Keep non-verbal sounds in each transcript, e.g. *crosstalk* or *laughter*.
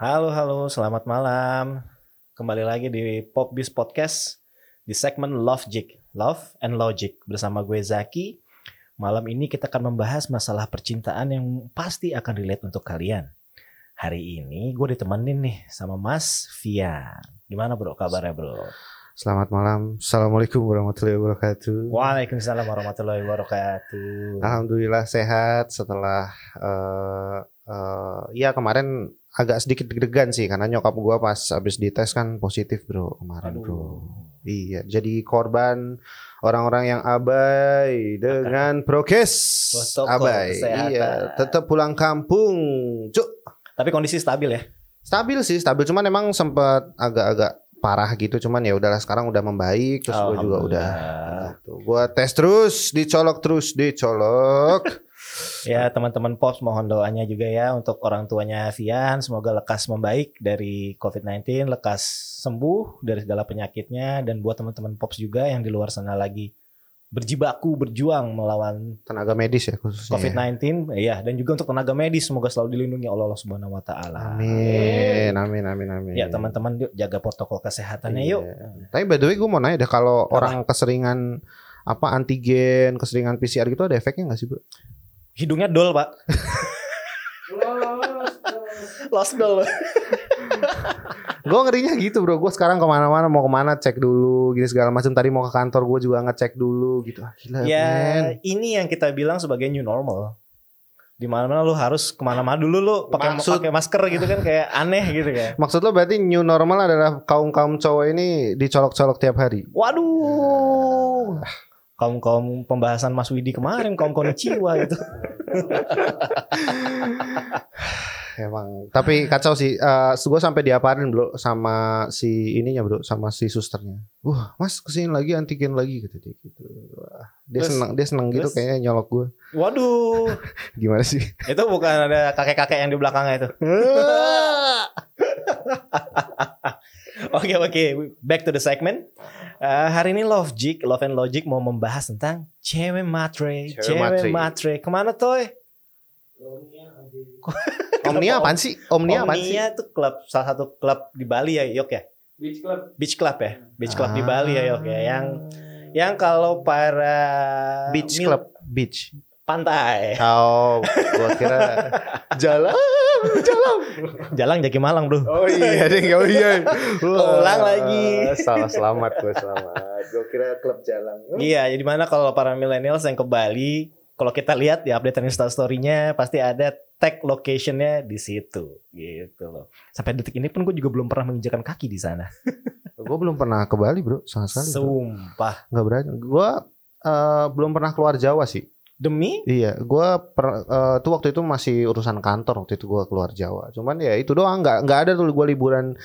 Halo, halo, selamat malam. Kembali lagi di Popbiz Podcast di segmen Love Jig, Love and Logic bersama gue Zaki. Malam ini kita akan membahas masalah percintaan yang pasti akan relate untuk kalian. Hari ini gue ditemenin nih sama Mas Fian. Gimana bro kabarnya bro? Selamat malam. Assalamualaikum warahmatullahi wabarakatuh. Waalaikumsalam warahmatullahi wabarakatuh. Alhamdulillah sehat setelah uh, uh, ya kemarin agak sedikit deg-degan sih karena nyokap gua pas habis dites kan positif bro kemarin Aduh. bro. Iya, jadi korban orang-orang yang abai dengan prokes. Abai. kesehatan. Iya, tetap pulang kampung. Cuk. Tapi kondisi stabil ya? Stabil sih, stabil cuman emang sempat agak-agak parah gitu cuman ya udahlah sekarang udah membaik terus gue juga udah gitu. Gua tes terus, dicolok terus, dicolok. *laughs* Ya teman-teman Pops mohon doanya juga ya untuk orang tuanya Vian semoga lekas membaik dari COVID-19, lekas sembuh dari segala penyakitnya dan buat teman-teman Pops juga yang di luar sana lagi berjibaku berjuang melawan Tenaga medis ya khususnya. ya. COVID-19 ya dan juga untuk tenaga medis semoga selalu dilindungi oleh Allah Subhanahu wa taala. Amin, amin, amin, amin. Ya teman-teman yuk jaga protokol kesehatannya yuk. Iya. Tapi by the way gue mau nanya deh kalau orang keseringan apa antigen, keseringan PCR gitu ada efeknya nggak sih bro? Hidungnya dol, Pak. Lost dol. gue ngerinya gitu bro. Gue sekarang ke mana-mana mau ke mana cek dulu, gini segala macam. Tadi mau ke kantor gue juga ngecek dulu gitu. Ah, gila. Ya, ini yang kita bilang sebagai new normal. Di mana-mana lu harus ke mana-mana dulu lu pakai Maksud- pakai masker gitu kan kayak aneh gitu kan. Maksud lo berarti new normal adalah kaum kaum cowok ini dicolok-colok tiap hari? Waduh. Kaum kaum pembahasan Mas Widi kemarin kaum konnichiwa gitu. *laughs* Emang. Tapi kacau sih. Uh, gue sampai diaparin bro sama si ininya bro, sama si susternya. Wah, mas ke sini lagi antigen lagi gitu dia gitu. Wah, dia Terus- seneng, dia seneng gitu kayaknya nyolok gue. Waduh. *laughs* Gimana sih? Itu bukan ada kakek-kakek yang di belakangnya itu. *laughs* *laughs* Oke oke, back to the segment. Eh, hari ini Love Jig, Love and Logic mau membahas tentang cewek matre, Cewek cewek, matre. matre. Ke mana toy? Omnia apaan sih? Omnia apaan sih? Omnia itu klub salah satu klub di Bali ya, Yok ya. Beach Club. Beach Club ya, Beach Club di Ah. Bali ya, Yok ya. Yang yang kalau para Beach mil- Club Beach. Pantai, Oh, gua kira jalan, jalan. Jalan Jaki Malang bro. Oh iya, deh, oh iya. Wah, Ulang lagi. Salah selamat gue selamat. Gue kira klub jalan. Iya, jadi mana kalau para millennials yang ke Bali, kalau kita lihat di update Insta story-nya pasti ada tag location-nya di situ, gitu loh. Sampai detik ini pun gue juga belum pernah menginjakan kaki di sana. *laughs* Gue belum pernah ke Bali bro, sama sekali. bro. Sumpah. Nggak berani. Gue eh, belum pernah keluar Jawa sih. Demi Iya, gue per, eh, tuh waktu itu masih urusan kantor waktu itu gue keluar Jawa. Cuman ya itu doang, nggak nggak ada tuh gue liburan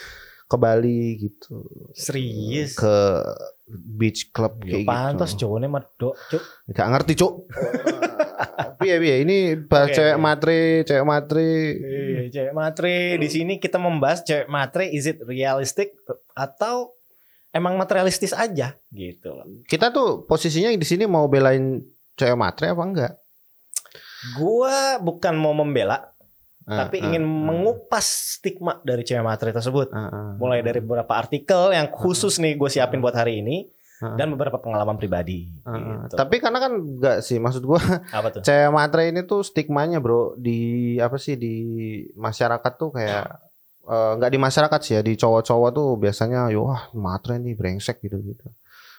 ke Bali gitu, serius. ke beach club Ya, kayak pantas gitu. cowoknya medok, cuk. Gak ngerti cuk. *laughs* Iya iya ini bahas Oke, cewek oke. matre, cewek matre. Iya, cewek matre. Di sini kita membahas cewek matre is it realistic atau emang materialistis aja gitu loh. Kita tuh posisinya di sini mau belain cewek matre apa enggak? Gua bukan mau membela, Ah, tapi ah, ingin ah. mengupas stigma dari cewek matre tersebut. Ah, ah. mulai dari beberapa artikel yang khusus nih gue siapin buat hari ini Ah. dan beberapa pengalaman pribadi. Ah. gitu. Tapi karena kan enggak sih, maksud gua apa tuh? cewek matre ini tuh stigmanya bro di apa sih di masyarakat tuh kayak eh, nggak di masyarakat sih ya di cowok-cowok tuh biasanya yo wah matre nih brengsek gitu gitu.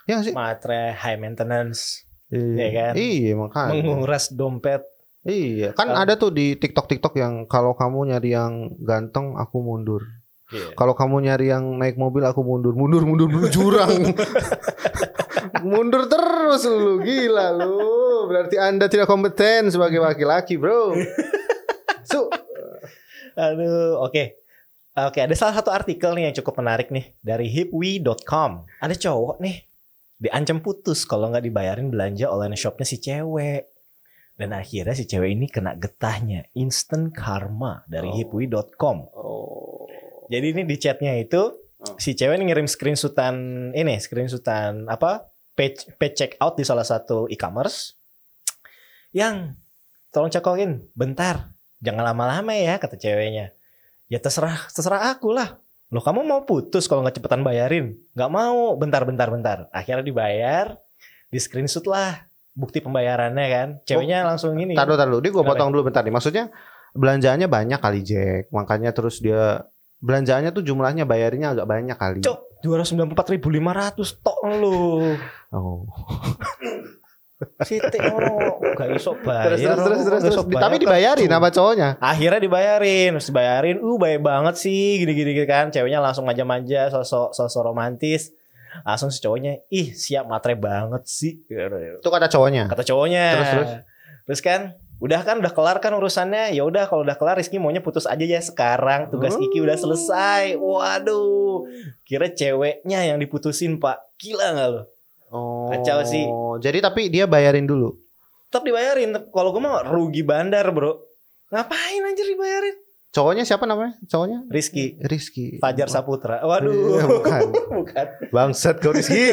Ya sih. Matre high maintenance, Iya ya kan? Iya makanya. menguras dompet. Iya, kan Kan- ada tuh di TikTok-TikTok yang kalau kamu nyari yang ganteng, aku mundur. Iya. Kalau kamu nyari yang naik mobil, aku mundur, mundur, mundur, mundur jurang. *laughs* mundur terus lu, gila lu. Berarti anda tidak kompeten sebagai laki-laki, bro. *laughs* Su, Aduh, oke. Oke, ada salah satu artikel nih yang cukup menarik nih dari hipwi.com. Ada cowok nih diancam putus kalau nggak dibayarin belanja online shopnya si cewek. Dan akhirnya si cewek ini kena getahnya instant karma dari Oh. hipwi.com. oh. Jadi ini di chatnya itu Oh. si cewek ini ngirim screenshotan ini screenshotan apa page page check out di salah satu e-commerce yang tolong cekokin bentar jangan lama-lama ya kata ceweknya Ya terserah terserah aku lah. Loh kamu mau putus kalau nggak cepetan bayarin? Nggak mau. Bentar bentar bentar. Akhirnya dibayar. Di screenshot lah bukti pembayarannya kan. Ceweknya langsung ini. Taruh taruh. Dia gue potong dulu bentar nih. Maksudnya belanjaannya banyak kali Jack. Makanya terus dia belanjaannya tuh jumlahnya bayarinnya agak banyak kali. Cok, 294.500 tok lu. Oh. *laughs* Siti oh, gak iso bayar. Terus terus terus oh, terus, terus. bayar, Tapi dibayarin sama cowoknya. Akhirnya dibayarin, terus dibayarin, uh baik banget sih, gini-gini kan. Ceweknya langsung manja-manja, sosok sosok romantis. Langsung si cowoknya, ih siap matre banget sih. Itu kata cowoknya. Kata cowoknya. Terus, terus? Terus kan, udah kan udah kelar kan urusannya. Ya udah kalau udah kelar Rizky maunya putus aja ya sekarang. Tugas Hmm. Kiki udah selesai. Waduh. Kira ceweknya yang diputusin, Pak. Gila gak lo? Oh. Kacau sih. Jadi tapi dia bayarin dulu. Tetap dibayarin. Kalau gue mah rugi bandar, Bro. Ngapain anjir dibayarin? Cowoknya siapa namanya? Cowoknya? Rizky. Rizky. Fajar Saputra. Iya, Waduh. bukan. *laughs* Bukan. Bangsat kau Rizky.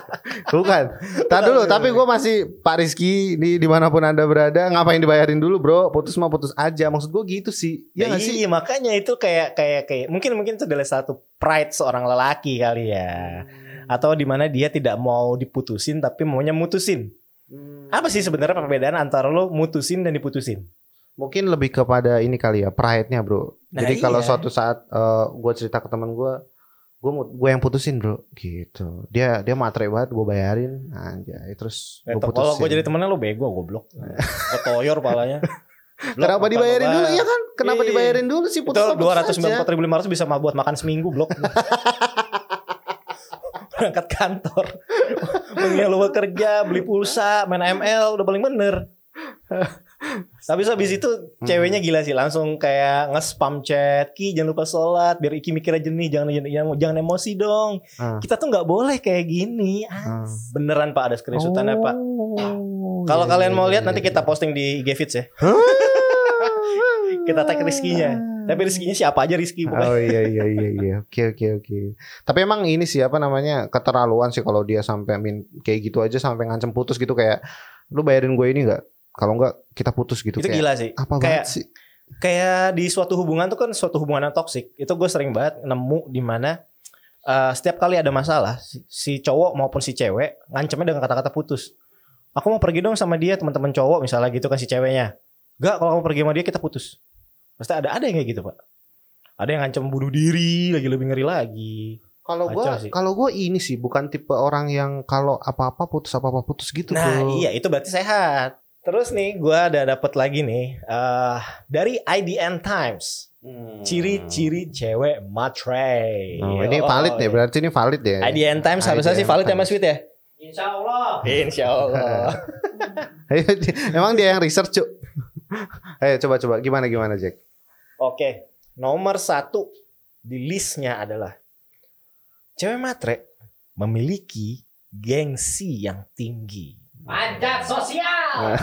*laughs* Bukan. Tar dulu, tapi gue masih Pak Rizky di di mana pun anda berada, ngapain dibayarin dulu bro? Putus mah putus aja. Maksud gue gitu sih. Ya, Ya sih? iya, makanya itu kayak kayak kayak mungkin mungkin itu adalah satu pride seorang lelaki kali ya. Atau di mana dia tidak mau diputusin tapi maunya mutusin. Hmm. Apa sih sebenarnya perbedaan antara lo mutusin dan diputusin? Mungkin lebih kepada ini kali ya, pride-nya bro. Nah, Jadi kalau iya. suatu saat gue cerita ke teman gue, gue gue yang putusin bro, gitu. Dia dia matre banget, gue bayarin, anjay. Terus Eh, gue Kalau gue putusin. jadi temennya lo bego goblok. Gue toyor palanya. *laughs* Blok, Kenapa apa, dibayarin dulu? Iya kan? Kenapa Iya. dibayarin dulu sih? Itu Putus mah dua putus ratus aja. ribu lima ratus bisa mah buat makan seminggu blok. *laughs* Berangkat kantor, *laughs* mengeluh lu kerja, beli pulsa, main ML, udah paling bener. Tapi habis itu ceweknya gila sih, langsung kayak nge-spam chat, Ki jangan lupa sholat, biar Iki mikirnya jernih, jangan jangan, jangan emosi dong. Ah. Kita tuh nggak boleh kayak gini. Ah, Ah. Beneran pak ada screenshotannya pak. Oh, Kalau iya, kalian iya, mau iya, lihat nanti iya. kita posting di IG Feeds ya. *laughs* Kita tag Rizky-nya. Tapi Rizky-nya siapa aja Rizky pokoknya. Oh iya iya iya iya. Oke oke oke. Tapi emang ini sih apa namanya keterlaluan sih kalau dia sampai min kayak gitu aja sampai ngancem putus gitu kayak lu bayarin gue ini nggak? Kalau nggak kita putus gitu itu kayak. gila sih. Apa Kayak banget sih? kayak di suatu hubungan tuh kan suatu hubungan yang toksik. Itu gue sering banget nemu di mana eh, setiap kali ada masalah si, si cowok maupun si cewek ngancemnya dengan kata-kata putus. Aku mau pergi dong sama dia teman-teman cowok misalnya gitu kan si ceweknya. Gak kalau kamu pergi sama dia kita putus. Pasti ada ada yang kayak gitu pak. Ada yang ngancem bunuh diri lagi lebih ngeri lagi. Kalau sih. kalau gua ini sih bukan tipe orang yang kalau apa-apa putus apa-apa putus gitu Nah bro. iya itu berarti sehat. Terus nih gue ada dapat lagi nih eh dari IDN Times. Hmm. Ciri-ciri cewek matre. Oh, ini valid ya, berarti ini valid ya. IDN Times harusnya sih valid ya Times. Mas Fit ya? Insya Allah. Insya Allah. *laughs* Emang dia yang research cuk. Ayo coba coba gimana gimana Jack? Oke, nomor satu di listnya adalah cewek matre memiliki gengsi yang tinggi. Manjat sosial.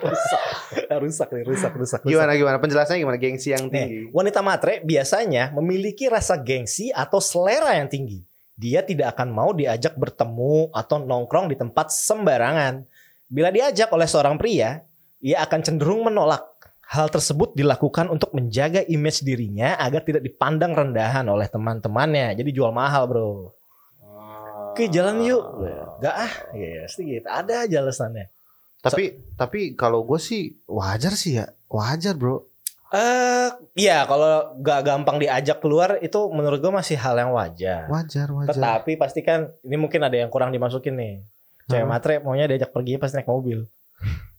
rusak, *laughs* rusak nih, rusak, rusak. rusak. Gimana gimana penjelasannya gimana gengsi yang Nih, tinggi? wanita matre biasanya memiliki rasa gengsi atau selera yang tinggi. Dia tidak akan mau diajak bertemu atau nongkrong di tempat sembarangan. Bila diajak oleh seorang pria, ia akan cenderung menolak. Hal tersebut dilakukan untuk menjaga image dirinya agar tidak dipandang rendahan oleh teman-temannya. Jadi jual mahal, bro. Oke, jalan yuk. Gak ah, ya sedikit. Ada aja alasannya. Tapi tapi kalau gue sih wajar sih ya, wajar bro. Eh, iya kalau gak gampang diajak keluar itu menurut gue masih hal yang wajar. Wajar wajar. Tetapi pastikan ini mungkin ada yang kurang dimasukin nih. Cewek Hah? matre maunya diajak pergi pasti naik mobil.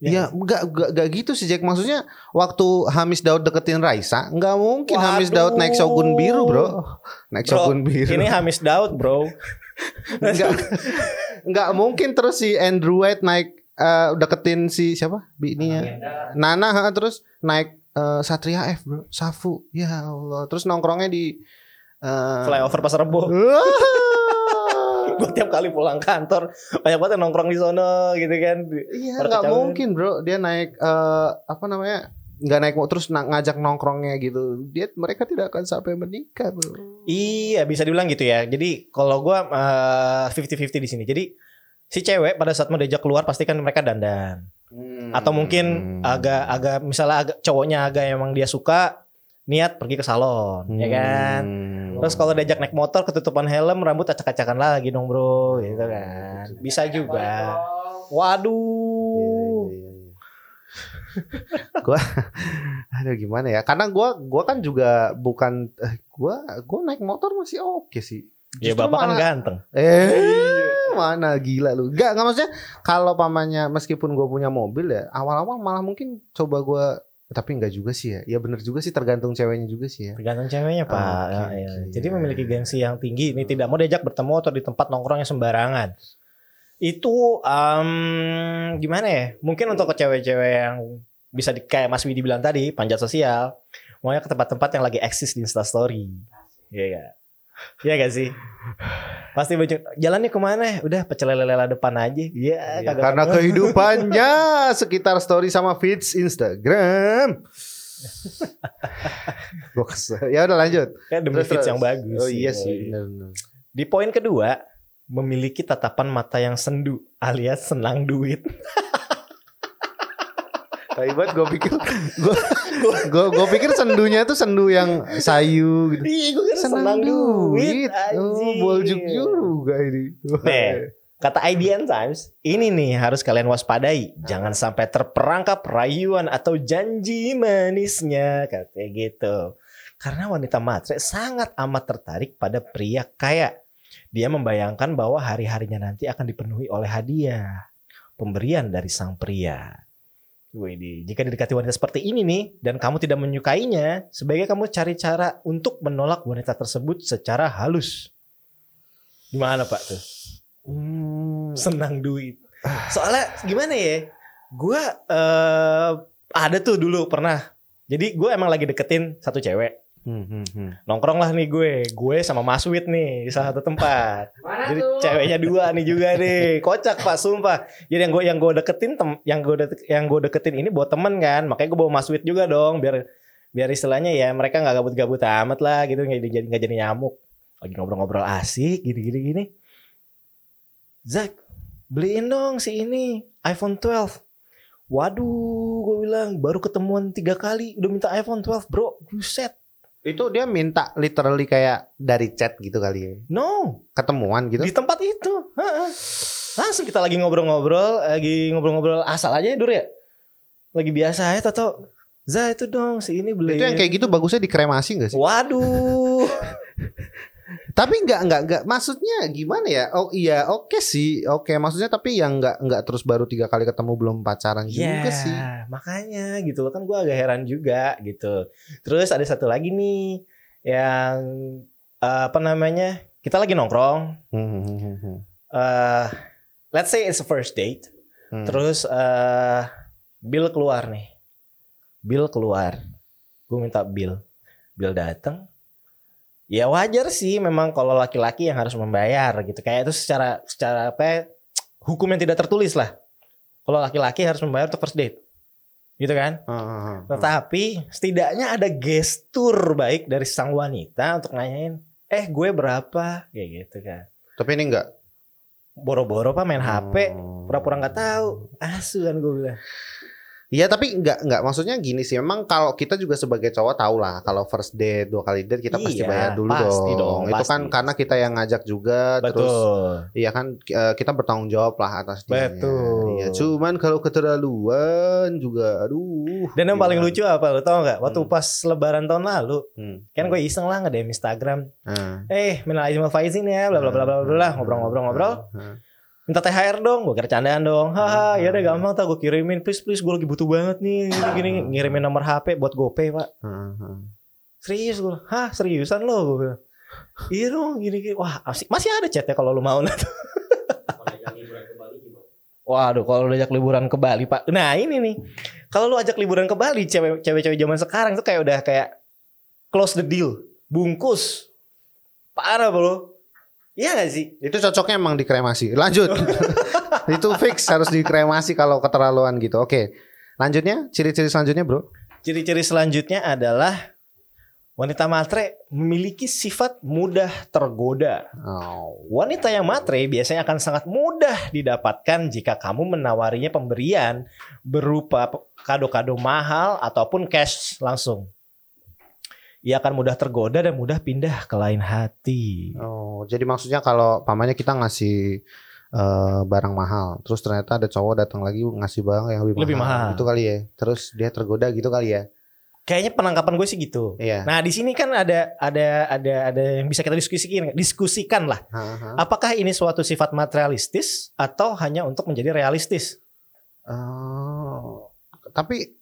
Iya, enggak, enggak, enggak gitu sih Jack. Maksudnya waktu Hamis Daud deketin Raisa, enggak mungkin Hamis Daud naik Shogun biru, Bro. Naik Bro, Shogun biru. Ini Hamis Daud, bro. *laughs* enggak, enggak mungkin terus si Andrew White naik eh, deketin si siapa? Bininya. Nana ha, terus naik eh, Satria F, Bro. Safu. Ya Allah. Terus nongkrongnya di eh, Flyover Pasar Rebo. *laughs* Gue tiap kali pulang kantor banyak banget yang nongkrong di sono gitu kan. Iya, nggak mungkin, Bro. Dia naik eh, apa namanya? nggak naik mo- terus ngajak nongkrongnya gitu. Dia mereka tidak akan sampai menikah, Bro. Iya bisa dibilang gitu ya. Jadi kalau gue fifty fifty di sini. Jadi si cewek pada saat mau diajak keluar pasti kan mereka dandan. Atau mungkin Hmm. agak agak misalnya agak cowoknya agak emang dia suka niat pergi ke salon, ya kan? Hmm. Terus kalau diajak naik motor ketutupan helm, rambut acak-acakan lagi dong bro, gitu kan? Bisa juga. Waduh. Gua *laughs* aduh gimana ya? Karena gua gua kan juga bukan eh, gua gua naik motor masih oke sih. Ya Justru bapak kan malah- ganteng. Eh, mana gila lu. Gak, gak maksudnya kalau pamannya meskipun gue punya mobil ya, awal-awal malah mungkin coba gua tapi enggak juga sih ya. Ya bener juga sih tergantung ceweknya juga sih ya. Tergantung ceweknya pak. Oke, Ya, ya. oke, Jadi memiliki gengsi yang tinggi. Ini tidak mau diajak bertemu atau di tempat nongkrong yang sembarangan. Itu em, gimana ya? Mungkin untuk ke cewek-cewek yang bisa di, kayak Mas Widi bilang tadi, panjat sosial, maunya ke tempat-tempat yang lagi eksis di Instastory. Iya gak? Iya gak sih? Pasti baju jalannya ke mana? Udah pecel lele depan aja. Iya, Ya, kagak karena ketemu. kehidupannya sekitar story sama feeds Instagram. *laughs* Kesel. Ya udah lanjut. Kayak demi Terus, fits terus. yang bagus. Oh iya Iya, sih. iya. bener-bener. Di poin kedua, memiliki tatapan mata yang sendu alias senang duit. *laughs* Tapi buat gue pikir gue gue gue pikir sendunya itu sendu yang sayu gitu. Iya, gue kan senang, duit. Oh, anjing. boljuk juga ini. Nih, kata IDN Times, ini nih harus kalian waspadai. Jangan sampai terperangkap rayuan atau janji manisnya, katanya gitu. Karena wanita matre sangat amat tertarik pada pria kaya. Dia membayangkan bahwa hari-harinya nanti akan dipenuhi oleh hadiah. Pemberian dari sang pria. Jika didekati wanita seperti ini nih dan kamu tidak menyukainya, sebaiknya kamu cari cara untuk menolak wanita tersebut secara halus. Gimana Pak tuh? Hmm, senang duit. Soalnya gimana ya? Gue eh ada tuh dulu pernah. Jadi gue emang lagi deketin satu cewek. Hmm, hmm, hmm. Nongkrong lah nih gue. Gue sama Mas Wit nih di salah satu tempat. Mana Jadi tuh? ceweknya dua nih juga nih. Kocak Pak, sumpah. Jadi yang gue yang gue deketin tem, yang gue dek- yang gue deketin ini buat temen kan. Makanya gue bawa Mas Wit juga dong biar biar istilahnya ya mereka nggak gabut-gabut amat lah gitu nggak jadi nggak jadi nyamuk. Lagi ngobrol-ngobrol asik gini-gini gini. Zack, beliin dong si ini iPhone 12. Waduh, gue bilang baru ketemuan tiga kali udah minta iPhone 12 bro, buset. Itu dia minta literally kayak dari chat gitu kali ya. No, Ketemuan gitu. di tempat itu. Heeh. Langsung kita lagi ngobrol-ngobrol, lagi ngobrol-ngobrol asal aja ya Dur ya. Lagi biasa aja Toto. Za itu dong si ini beli. Itu yang kayak gitu bagusnya dikremasi gak sih? Waduh. Tapi nggak nggak nggak maksudnya gimana ya? Oh iya oke sih oke maksudnya tapi yang nggak nggak terus baru tiga kali ketemu belum pacaran juga Ya, sih. makanya gitu loh kan gue agak heran juga gitu. Terus ada satu lagi nih yang eh, apa namanya? Kita lagi nongkrong. Eh let's say it's a first date. Hmm. Terus eh Bill keluar nih. Bill keluar. Gue minta Bill. Bill datang. Ya wajar sih memang kalau laki-laki yang harus membayar gitu. Kayak itu secara secara apa ya, hukum yang tidak tertulis lah. Kalau laki-laki harus membayar untuk first date. Gitu kan? Ah, ah, ah. Tetapi setidaknya ada gestur baik dari sang wanita untuk nanyain, "Eh, gue berapa?" kayak gitu kan. Tapi ini enggak. Boro-boro Pak main HP, Hmm. pura-pura nggak tahu. Asu kan gue bilang. Iya tapi enggak enggak maksudnya gini sih. Memang kalau kita juga sebagai cowok tahu lah kalau first date dua kali date kita pasti Iya, bayar dulu pasti dong. dong, Itu kan pasti. karena kita yang ngajak juga terus Betul. iya kan kita bertanggung jawab lah atas dia. Betul. Iya, cuman kalau keterlaluan juga aduh. Dan yang paling gimana? lucu apa lo tau nggak? Waktu Hmm. pas lebaran tahun lalu, Hmm. kan gue iseng lah nge-DM Instagram. Ah. Eh, minal wal faizin ya, bla bla bla bla bla bla, ngobrol-ngobrol-ngobrol. Ah. Minta THR dong, gue kira candaan dong. Haha, Hmm. ya udah gampang tau gue kirimin. Please please, gue lagi butuh banget nih. Gini, gini. ngirimin nomor HP buat GoPay pak. Ah. Serius gue, hah seriusan lo? Gue bilang. Iya dong, gini gini. Wah, masih ada chatnya kalau lo mau. *laughs* Waduh, kalau lu ajak liburan ke Bali, Pak. Nah, ini nih. Kalau lu ajak liburan ke Bali, cewek cewek-cewek zaman sekarang tuh kayak udah kayak close the deal, bungkus. Parah, Bro. Iya gak sih? Itu cocoknya emang dikremasi. Lanjut. *laughs* itu fix harus dikremasi kalau keterlaluan gitu. Oke. Lanjutnya, ciri-ciri selanjutnya, Bro. Ciri-ciri selanjutnya adalah wanita matre memiliki sifat mudah tergoda. Oh. Wanita yang matre biasanya akan sangat mudah didapatkan jika kamu menawarinya pemberian berupa kado-kado mahal ataupun cash langsung. Ia akan mudah tergoda dan mudah pindah ke lain hati. Oh, jadi maksudnya kalau pamannya kita ngasih eh, barang mahal, terus ternyata ada cowok datang lagi ngasih barang yang lebih, Lebih mahal. Gitu kali ya. Terus dia tergoda gitu kali ya. Kayaknya penangkapan gue sih gitu. Iya. Nah di sini kan ada ada ada ada yang bisa kita diskusikan diskusikan lah. Apakah ini suatu sifat materialistis atau hanya untuk menjadi realistis? Oh, tapi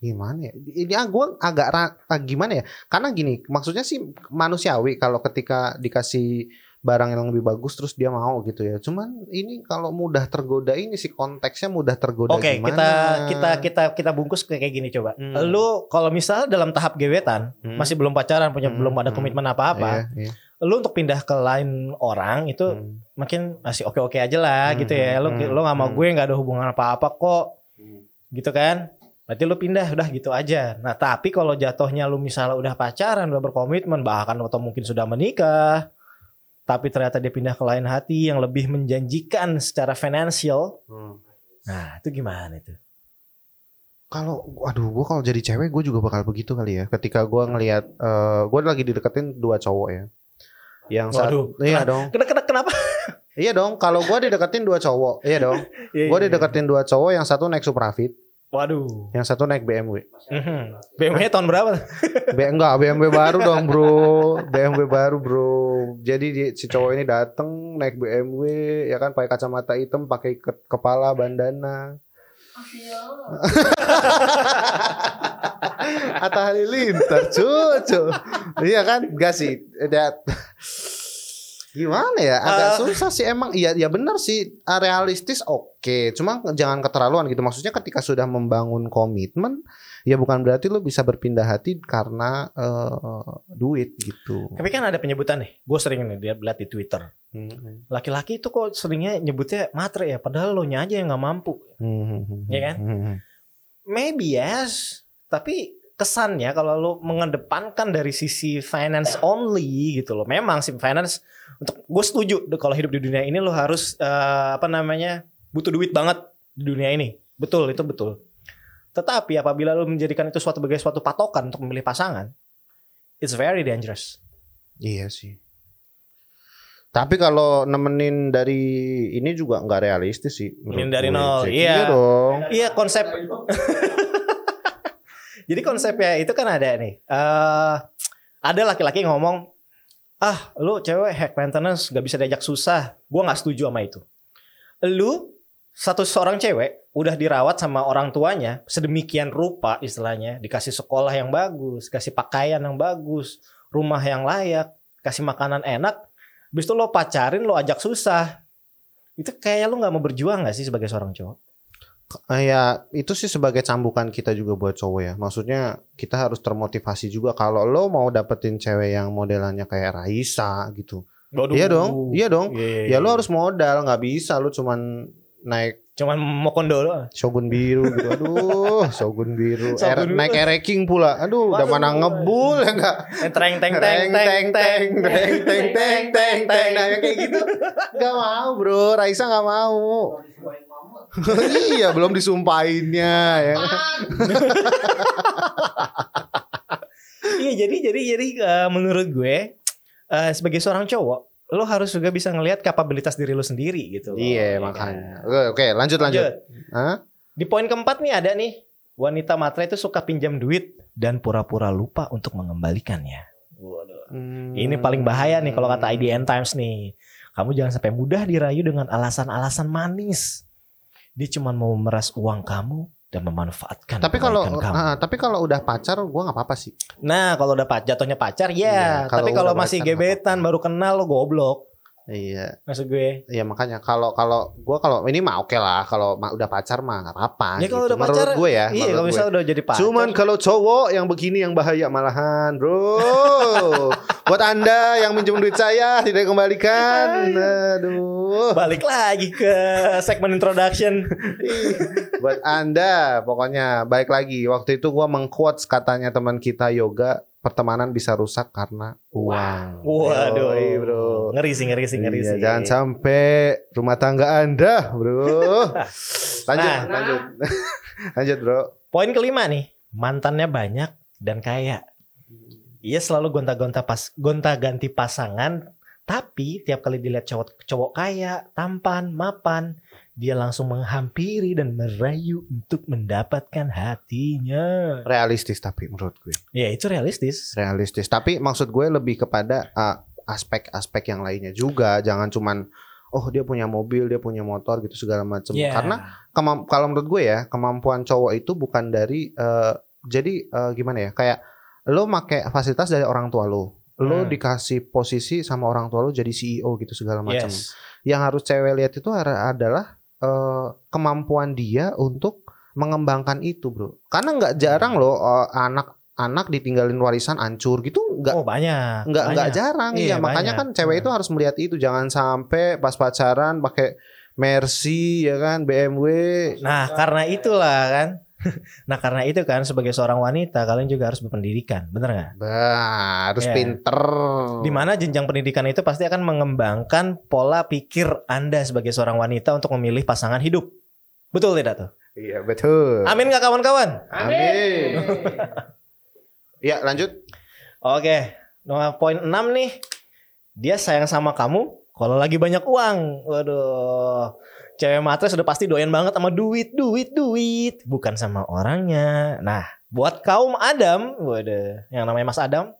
gimana ya? Ini gue agak ah, gimana ya? Karena gini, maksudnya sih manusiawi kalau ketika dikasih barang yang lebih bagus terus dia mau gitu ya. Cuman ini kalau mudah tergoda ini sih konteksnya mudah tergoda Oke, gimana? kita kita kita kita bungkus kayak gini coba. Hmm. Lu kalau misalnya dalam tahap gebetan, Hmm. masih belum pacaran, punya Hmm, belum ada hmm. komitmen apa-apa, Iya, iya. lu untuk pindah ke lain orang itu Hmm. makin masih oke-oke aja lah Hmm, gitu ya. Lu hmm, lu nggak mau hmm. gue nggak ada hubungan apa-apa kok. Hmm. Gitu kan? Berarti lu pindah udah gitu aja. Nah, tapi kalau jatuhnya lu misalnya udah pacaran, udah berkomitmen, bahkan atau mungkin sudah menikah, tapi ternyata dia pindah ke lain hati yang lebih menjanjikan secara finansial. Hmm. Nah, itu gimana itu? Kalau, aduh, gue kalau jadi cewek gue juga bakal begitu kali ya. Ketika gue ngelihat, eh gue lagi dideketin dua cowok ya. Yang saat, Waduh, iya dong, Kenapa kenapa? kenapa? iya dong. Kalau gue dideketin dua cowok, iya dong. *laughs* Iya, Gue iya. dideketin dua cowok, yang satu naik Suprafit, Waduh. yang satu naik BMW. Mhm. BMW tahun berapa? *laughs* B enggak, BMW baru dong bro, BMW baru bro. Jadi di- si cowok ini dateng naik BMW, ya kan pakai kacamata hitam, pakai ke- kepala bandana. *laughs* Atta Halilintar cucu Iya kan Gak sih That- Gimana ya Agak Eh. susah sih emang Iya ya benar sih Ah, Realistis oke Cuma jangan keterlaluan gitu Maksudnya ketika sudah membangun komitmen Ya bukan berarti lo bisa berpindah hati Karena eh, Duit gitu Tapi kan ada penyebutan nih. Gue sering nih dia lihat di Twitter. Hmm. Laki-laki itu kok seringnya nyebutnya matre ya, padahal lo nya aja yang nggak mampu. Hmm. Iya kan? Hmm. Maybe yes, tapi kesannya kalau lo mengedepankan dari sisi finance only gitu loh. Memang sih finance untuk gue setuju kalau hidup di dunia ini lo harus eh, apa namanya butuh duit banget di dunia ini. Betul itu betul. Tetapi apabila lo menjadikan itu suatu sebagai suatu patokan untuk memilih pasangan, it's very dangerous. Iya sih. Tapi kalau nemenin dari ini juga nggak realistis sih. Nemenin dari nol, Cek. iya. dong. Iya konsep. *laughs* Jadi konsepnya itu kan ada nih. eh ada laki-laki ngomong, ah lu cewek hack maintenance gak bisa diajak susah. Gua nggak setuju sama itu. Lu satu seorang cewek udah dirawat sama orang tuanya sedemikian rupa istilahnya, dikasih sekolah yang bagus, kasih pakaian yang bagus, rumah yang layak, kasih makanan enak. Habis itu lo pacarin, lo ajak susah. Itu kayak lu nggak mau berjuang gak sih sebagai seorang cowok? Ya itu sih sebagai cambukan kita juga buat cowok ya. Maksudnya kita harus termotivasi juga kalau lo mau dapetin cewek yang modelannya kayak Raisa gitu. Iya dong, iya dong. Ya lo harus modal, nggak bisa lo cuman naik cuman mau kondo doang. Shogun biru gitu. Aduh, Shogun biru. Shogun Er- naik ereking pula. Aduh, udah mana ngebul ya enggak? Eh, Teng teng teng teng teng teng teng teng teng teng teng nah yang kayak gitu *laughs* nggak mau bro Raisa nggak mau iya belum disumpahinnya ya *laughs* Iya jadi jadi jadi eh, menurut gue eh, sebagai seorang cowok lo harus juga bisa ngelihat kapabilitas diri lo sendiri gitu. loh. iya Ya makanya kan? oke oke lanjut lanjut Lanjut. Hah? Di poin keempat nih ada nih wanita matre itu suka pinjam duit dan pura-pura lupa untuk mengembalikannya. Waduh. Hmm. Ini paling bahaya nih kalau kata IDN Times nih. Kamu jangan sampai mudah dirayu dengan alasan-alasan manis. Dia cuma mau memeras uang kamu dan memanfaatkan tapi kalau kamu. ah, tapi kalau udah pacar gua nggak apa-apa sih Nah, kalau udah pacar, jatuhnya pacar ya. kalau Tapi kalau masih pacar, gebetan baru kenal lo goblok. Iya Maksud gue. iya makanya kalau kalau gua kalau ini mah oke lah kalau udah pacar mah nggak apa-apa Ya kalau gitu. udah menurut pacar, gue ya Iya, kalau gue. misalnya udah jadi pacar. Cuman kalau cowok yang begini yang bahaya malahan, bro. *laughs* Buat anda yang minjem duit saya tidak kembalikan. Aduh. balik lagi ke segmen introduction. *laughs* Buat anda, pokoknya baik lagi. Waktu itu gua mengquotes katanya teman kita yoga, pertemanan bisa rusak karena uang. Waduh, Yoi, bro. Ngeri sih, ngeri sih, ngeri Iya, sih. jangan sampai rumah tangga anda, bro. *laughs* Lanjut, Nah. lanjut, *laughs* lanjut, bro. Poin kelima nih, mantannya banyak dan kaya. Iya selalu gonta-gonta pas gonta-ganti pasangan, tapi tiap kali dilihat cowok cowok kaya, tampan, mapan, dia langsung menghampiri dan merayu untuk mendapatkan hatinya. Realistis tapi menurut gue. Ya itu realistis. Realistis. Tapi maksud gue lebih kepada uh, aspek-aspek yang lainnya juga. Jangan cuman oh dia punya mobil, dia punya motor gitu segala macam. Iya. Karena kalau menurut gue ya kemampuan cowok itu bukan dari eh, jadi eh, gimana ya kayak lo make fasilitas dari orang tua lo lo Hmm. dikasih posisi sama orang tua lo jadi CEO gitu segala macam Yes. yang harus cewek lihat itu adalah eh, kemampuan dia untuk mengembangkan itu bro karena nggak jarang loh eh, anak-anak ditinggalin warisan hancur gitu nggak Oh banyak. nggak nggak jarang Iya, iya makanya banyak. kan cewek itu harus melihat itu jangan sampai pas pacaran pakai Mercy ya kan BMW Nah karena itulah kan. *laughs* Nah karena itu kan sebagai seorang wanita kalian juga harus berpendidikan, bener nggak? bah, harus Iya. pinter Di mana jenjang pendidikan itu pasti akan mengembangkan pola pikir Anda sebagai seorang wanita untuk memilih pasangan hidup. Betul tidak tuh? iya betul Amin nggak kawan-kawan? Amin. *laughs* ya lanjut Oke, nomor poin 6 nih. Dia sayang sama kamu kalau lagi banyak uang. Waduh. Cewek matre sudah pasti doyan banget sama duit, duit, duit. Bukan sama orangnya. Nah, buat kaum Adam, waduh, yang namanya Mas Adam,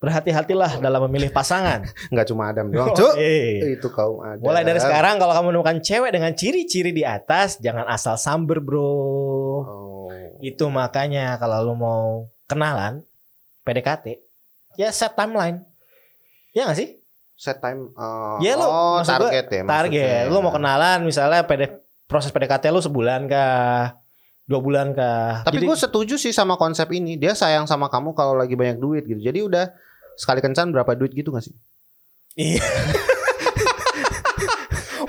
berhati-hatilah dalam memilih pasangan. *laughs* nggak cuma Adam doang cuk Oke. itu kaum ada Mulai dari sekarang kalau kamu menemukan cewek dengan ciri-ciri di atas, jangan asal samber, Bro. oh. Itu makanya kalau lu mau kenalan PDKT, ya set timeline. Ya gak sih? Set time uh, Ya, lu, oh target ya Target. maksudnya. Lu mau kenalan misalnya PD, proses PDKT lu sebulan kah? Dua bulan kah? Tapi gue setuju sih sama konsep ini. Dia sayang sama kamu kalau lagi banyak duit gitu. Jadi udah sekali kencan berapa duit gitu gak sih? Iya. *laughs*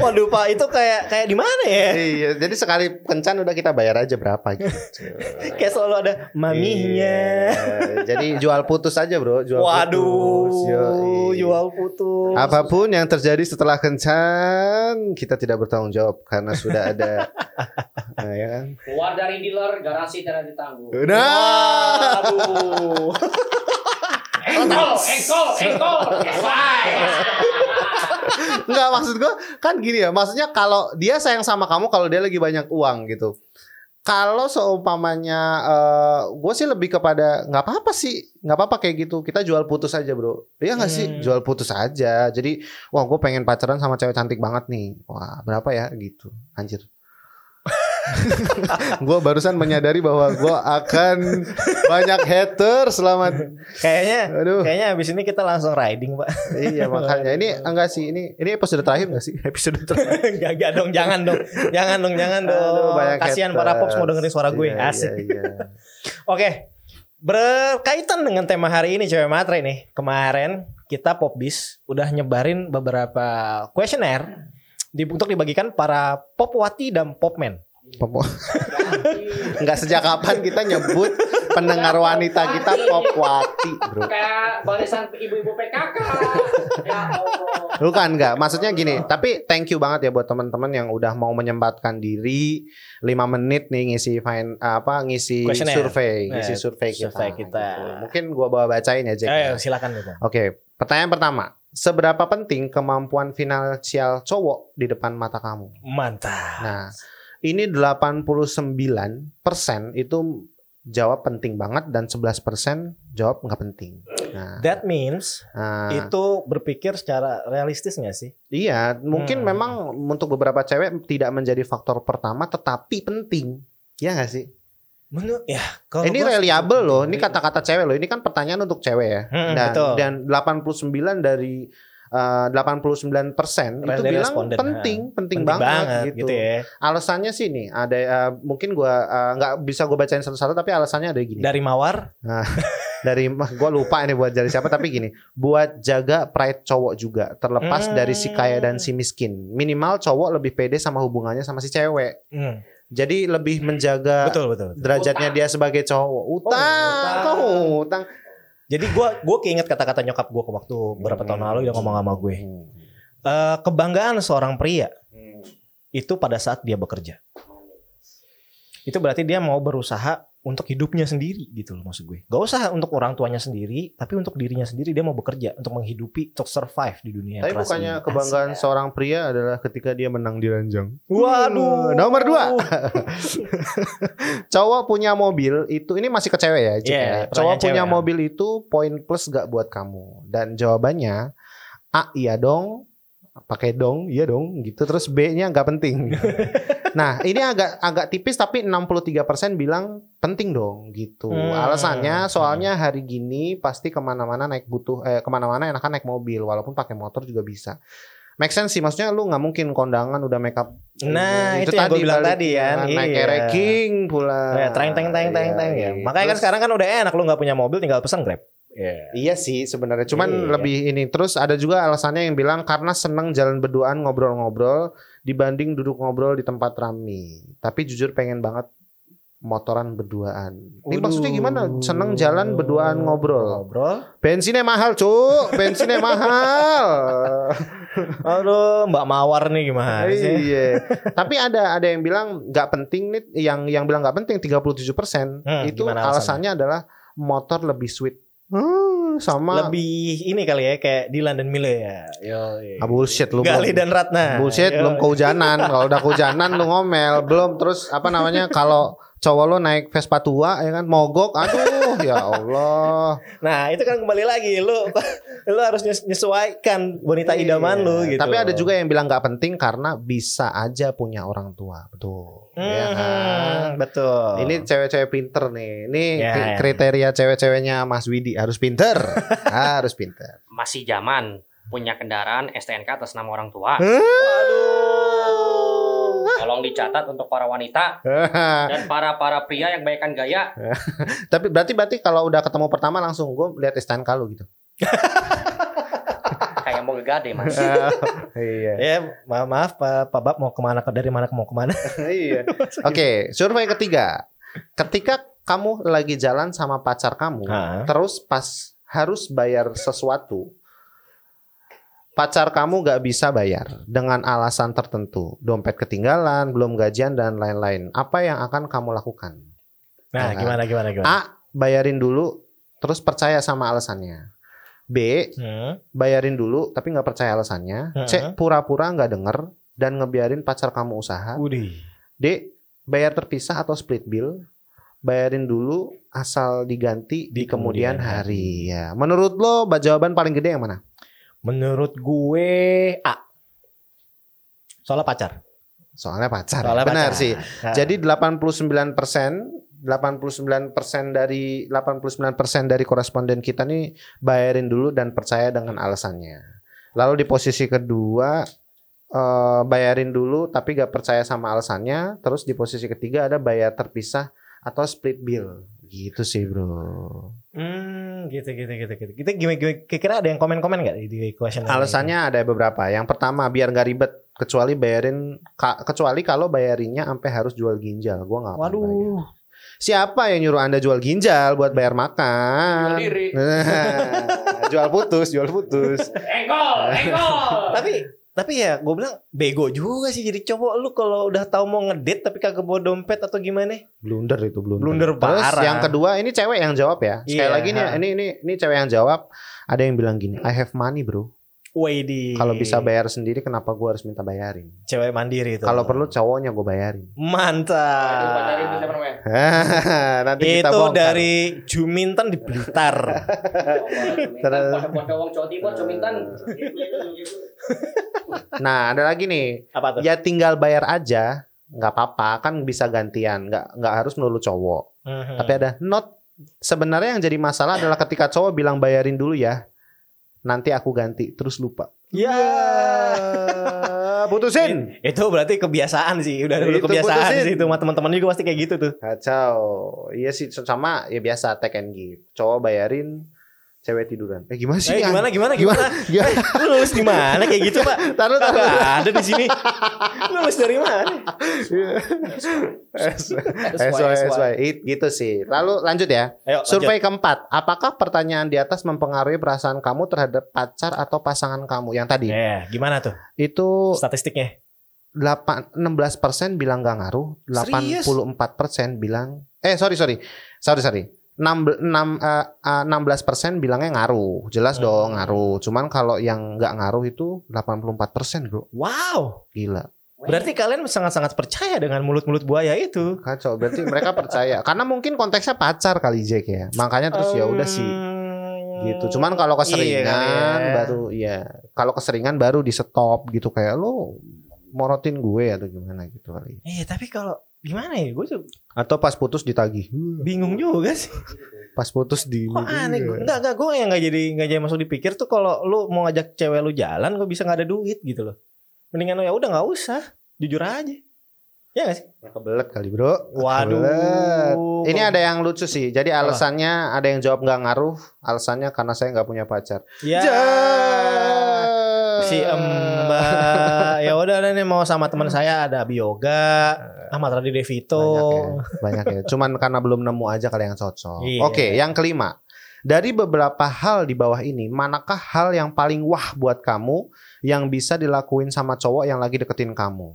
Waduh Pak, itu kayak kayak di mana ya? iya, jadi sekali kencan udah kita bayar aja berapa gitu. *laughs* Kayak selalu ada mamihnya. Iya, Jadi jual putus aja bro. Jual Waduh, putus. Yoi. jual putus. Apa pun yang terjadi setelah kencan, kita tidak bertanggung jawab karena sudah ada, *laughs* nah, ya kan? Keluar dari dealer, garansi tidak ditanggung. Nah, Waduh. Engkol, engkol, engkol. Bye. *laughs* *laughs* Nggak maksud gue kan gini ya Maksudnya kalau dia sayang sama kamu Kalau dia lagi banyak uang gitu. Kalau seumpamanya eh, Gue sih lebih kepada nggak apa-apa sih nggak apa-apa kayak gitu Kita jual putus aja bro. Iya nggak sih? Hmm. Jual putus aja. Jadi Wah gue pengen pacaran sama cewek cantik banget nih. Wah berapa ya? Gitu. Anjir Gue barusan menyadari bahwa gue akan banyak hater selama Kayaknya Aduh kayaknya habis ini kita langsung riding, Pak. Iya makanya Ini enggak sih Ini ini episode terakhir enggak sih *laughs* Episode terakhir Enggak, enggak dong, jangan dong. Jangan dong, jangan dong. Aduh, Kasihan haters. para Pops mau dengerin suara gue. Iya, Asik. iya, iya. *laughs* Oke. Berkaitan dengan tema hari ini cewek matre nih. Kemarin kita Popbis udah nyebarin beberapa kuesioner di, untuk dibagikan para popwati dan popmen. Popo. *laughs* Enggak sejak kapan kita nyebut pendengar wanita kita popwati, Bro. Kayak barisan ibu-ibu PKK. *laughs* Ya Allah. Bukan enggak, maksudnya gini, tapi thank you banget ya buat teman-teman yang udah mau menyempatkan diri 5 menit nih ngisi fine apa ngisi survei, ngisi Eh, survei kita. survei kita. gitu. Mungkin gua bawa bacain ya, Jack. ya. Ayo silakan gitu. Oke, pertanyaan pertama. Seberapa penting kemampuan finansial cowok di depan mata kamu? Mantap. Nah, ini 89% itu jawab penting banget dan 11% jawab nggak penting. Nah, That means nah, itu berpikir secara realistis nggak sih? iya, mungkin Hmm. memang untuk beberapa cewek tidak menjadi faktor pertama tetapi penting. Ya nggak sih? Menurut ya kalau ini reliable loh. Ini kata-kata cewek loh. Ini kan pertanyaan untuk cewek ya. Hmm, dan betul. dan 89 dari eh, 89% itu bilang responden, penting, penting, penting banget, gitu. gitu ya. Alasannya sih nih, ada eh, mungkin gua eh, nggak bisa gue bacain satu-satu tapi alasannya ada gini. Dari mawar *laughs* dari gue lupa ini buat dari siapa tapi gini buat jaga pride cowok juga terlepas Hmm. dari si kaya dan si miskin minimal cowok lebih pede sama hubungannya sama si cewek Hmm, jadi lebih menjaga betul, betul betul. derajatnya dia sebagai cowok utang utang. kau utang Jadi gua gua keinget kata-kata nyokap gua waktu beberapa tahun lalu dia ngomong sama gue. Hmm. Eh, kebanggaan seorang pria Hmm. itu pada saat dia bekerja. Itu berarti dia mau berusaha untuk hidupnya sendiri gitu loh maksud gue. Gak usah untuk orang tuanya sendiri, tapi untuk dirinya sendiri dia mau bekerja untuk menghidupi, untuk survive di dunia Tapi keras bukannya ini. kebanggaan Asik. seorang pria adalah ketika dia menang di ranjang. Waduh. Nomor dua. *laughs* Cowok punya mobil itu ini masih ke cewek ya, Cik, Iya, ya. Cowok punya cewek, ya. mobil itu poin plus gak buat kamu? Dan jawabannya A iya dong, pakai dong, iya dong gitu. Terus B-nya nggak penting. *laughs* nah, ini agak agak tipis tapi 63% bilang penting dong gitu. Hmm. Alasannya soalnya hari gini pasti ke mana-mana naik butuh eh ke mana-mana enakan naik mobil walaupun pakai motor juga bisa. Make sense sih, maksudnya lu nggak mungkin kondangan udah make up. Nah, itu yang gua bilang balik tadi kan, Naik iya. ranking pula. Ya, teng teng teng teng teng ya. Iya. Makanya kan Terus- sekarang kan udah enak lu nggak punya mobil tinggal pesan Grab. Iya. Iya sih sebenarnya, cuman Iya. lebih ini. Terus ada juga alasannya yang bilang karena seneng jalan berduaan ngobrol-ngobrol dibanding duduk ngobrol di tempat rame. Tapi jujur pengen banget motoran berduaan. Ini maksudnya gimana? Seneng jalan berduaan ngobrol. Ngobrol. Bensinnya mahal, Cuk. Bensinnya mahal. *laughs* Aduh, Mbak Mawar nih gimana sih? Iya. Tapi ada ada yang bilang nggak penting nih, yang yang bilang nggak penting 37% Hmm, itu alasannya adalah motor lebih sweet. Hmm, sama Lebih ini kali ya kayak Dilan dan Mile ya. Yo. Ah, bullshit lu Gali belum. dan Ratna. Bullshit Yo. belum kehujanan. Kalau udah kehujanan lu ngomel. Belum terus apa namanya kalau cowok lu naik Vespa tua ya kan mogok. Aduh ya Allah. Nah, itu kan kembali lagi lu *laughs* lu harus nyes- nyesuaikan wanita idaman Iya. lu gitu. Tapi ada juga yang bilang nggak penting karena bisa aja punya orang tua. Betul. Ya kan? Hmm, betul. Ini cewek-cewek pinter nih. Ini Ya, kri- ya. kriteria cewek-ceweknya Mas Widi harus pinter. *laughs* harus pinter. Masih zaman punya kendaraan STNK atas nama orang tua. Waduh. Tolong dicatat untuk para wanita *laughs* dan para para pria yang baikkan gaya. *laughs* Tapi berarti berarti kalau udah ketemu pertama langsung gue lihat STNK lu gitu. *laughs* Kayak mau gegade mas. iya. Ya, maaf, maaf Pak, Pak Bab mau ke mana ke dari mana ke mau ke mana? iya. Oke, survei ketiga. Ketika kamu lagi jalan sama pacar kamu, terus pas harus bayar sesuatu, pacar kamu gak bisa bayar dengan alasan tertentu, dompet ketinggalan, belum gajian dan lain-lain. Apa yang akan kamu lakukan? Nah, Ya. gimana gimana gimana? A. Bayarin dulu, terus percaya sama alasannya. B. Hmm. Bayarin dulu, tapi nggak percaya alasannya. C. Heeh. Pura-pura nggak denger dan ngebiarin pacar kamu usaha. Udih. D. Bayar terpisah atau split bill. Bayarin dulu asal diganti di, Di kemudian, kemudian hari. Ya. Menurut lo ba- jawaban paling gede yang mana? Menurut gue A. Soalnya pacar. Soalnya pacar. ya. Soalnya Benar pacar. sih. Nah, Jadi 89% 89% dari 89% dari koresponden kita nih bayarin dulu dan percaya dengan alasannya. Lalu di posisi kedua eh, bayarin dulu tapi gak percaya sama alasannya. Terus di posisi ketiga ada bayar terpisah atau split bill. Gitu sih bro. Hmm, gitu gitu gitu gitu. Kita gimana, gimana kira-kira ada yang komen-komen nggak di, question ini? Alasannya ada beberapa. Yang pertama biar nggak ribet kecuali bayarin ka- kecuali kalau bayarinnya sampai harus jual ginjal. Gua nggak bayar. Waduh. Siapa yang nyuruh Anda jual ginjal buat bayar makan? Jual diri. *laughs* jual putus, jual putus. Engkol, engkol. *laughs* Tapi tapi ya gue bilang bego juga sih jadi cowok lu kalau udah tahu mau ngedate tapi kagak bawa dompet atau gimana? Blunder itu blunder. Blunder Terus parah. yang kedua ini cewek yang jawab ya. Sekali Iya, lagi nih ini ini ini cewek yang jawab. Ada yang bilang gini, I have money bro. Wadi. Kalau bisa bayar sendiri kenapa gua harus minta bayarin? cewek mandiri itu. Kalau perlu cowoknya gue bayarin. Mantap. siapa namanya? *laughs* Nanti kita Itu bongkar. dari Juminten di Blitar. *laughs* Terus-. *laughs* Nah, ada lagi nih. Apa tuh? Ya tinggal bayar aja, nggak apa-apa, kan bisa gantian, nggak nggak harus melulu cowok. Mhm. Tapi ada not. Sebenarnya yang jadi masalah adalah ketika cowok bilang bayarin dulu ya, nanti aku ganti, terus lupa. Ya. Putusin. Itu berarti kebiasaan sih, udah dulu kebiasaan putusin. sih itu sama teman-teman juga pasti kayak gitu tuh. Kacau. Iya sih sama ya biasa take and give. Cowok bayarin, cewek tiduran. Eh gimana sih? Eh, gimana gimana Gimana? gimana? Gimana? Lu nulis di mana kayak gitu, Pak? *laughs* Taruh taruh. Ada di sini. *laughs* Lu nulis dari mana? Sesuai sesuai. It- Gitu sih. Lalu lanjut ya. Ayo, Survei keempat, apakah pertanyaan di atas mempengaruhi perasaan kamu terhadap pacar atau pasangan kamu? Yang tadi Eh, gimana tuh itu statistiknya? 8 16% bilang gak ngaruh, Serius? 84% bilang Eh sorry sorry sorry sorry. 6, 6, eh, eh, 16% bilangnya ngaruh, jelas Hmm. dong ngaruh. Cuman kalau yang nggak ngaruh itu 84% bro, Wow. gila. Berarti kalian sangat-sangat percaya dengan mulut-mulut buaya itu. Kacau, berarti mereka percaya. Karena mungkin konteksnya pacar kali Jack ya. Makanya terus ya udah sih gitu. Cuman kalau keseringan Iya kali ya. baru ya. Kalau keseringan baru di stop gitu kayak lo morotin gue atau gimana gitu kali. Eh tapi kalau gimana ya? Gue tuh Atau pas putus ditagih. bingung juga sih. Pas putus di Kok aneh? Gua- Enggak, enggak. Gue yang nggak jadi nggak jadi masuk dipikir tuh kalau lu mau ngajak cewek lu jalan, gue bisa nggak ada duit gitu loh. Mendingan lu ya udah nggak usah, jujur aja. Ya gak sih? Kebelet kali bro. Waduh. Kebelet. Ini ada yang lucu sih. Jadi alasannya ada yang jawab nggak ngaruh. Alasannya karena saya nggak punya pacar. Ya. Si Mbak. ya udah nih mau sama teman saya ada Bioga, Ahmad Radi Devito. Banyak ya, banyak ya. Cuman karena belum nemu aja kali yang cocok. Iya. Oke, yang kelima. Dari beberapa hal di bawah ini, manakah hal yang paling wah buat kamu yang bisa dilakuin sama cowok yang lagi deketin kamu?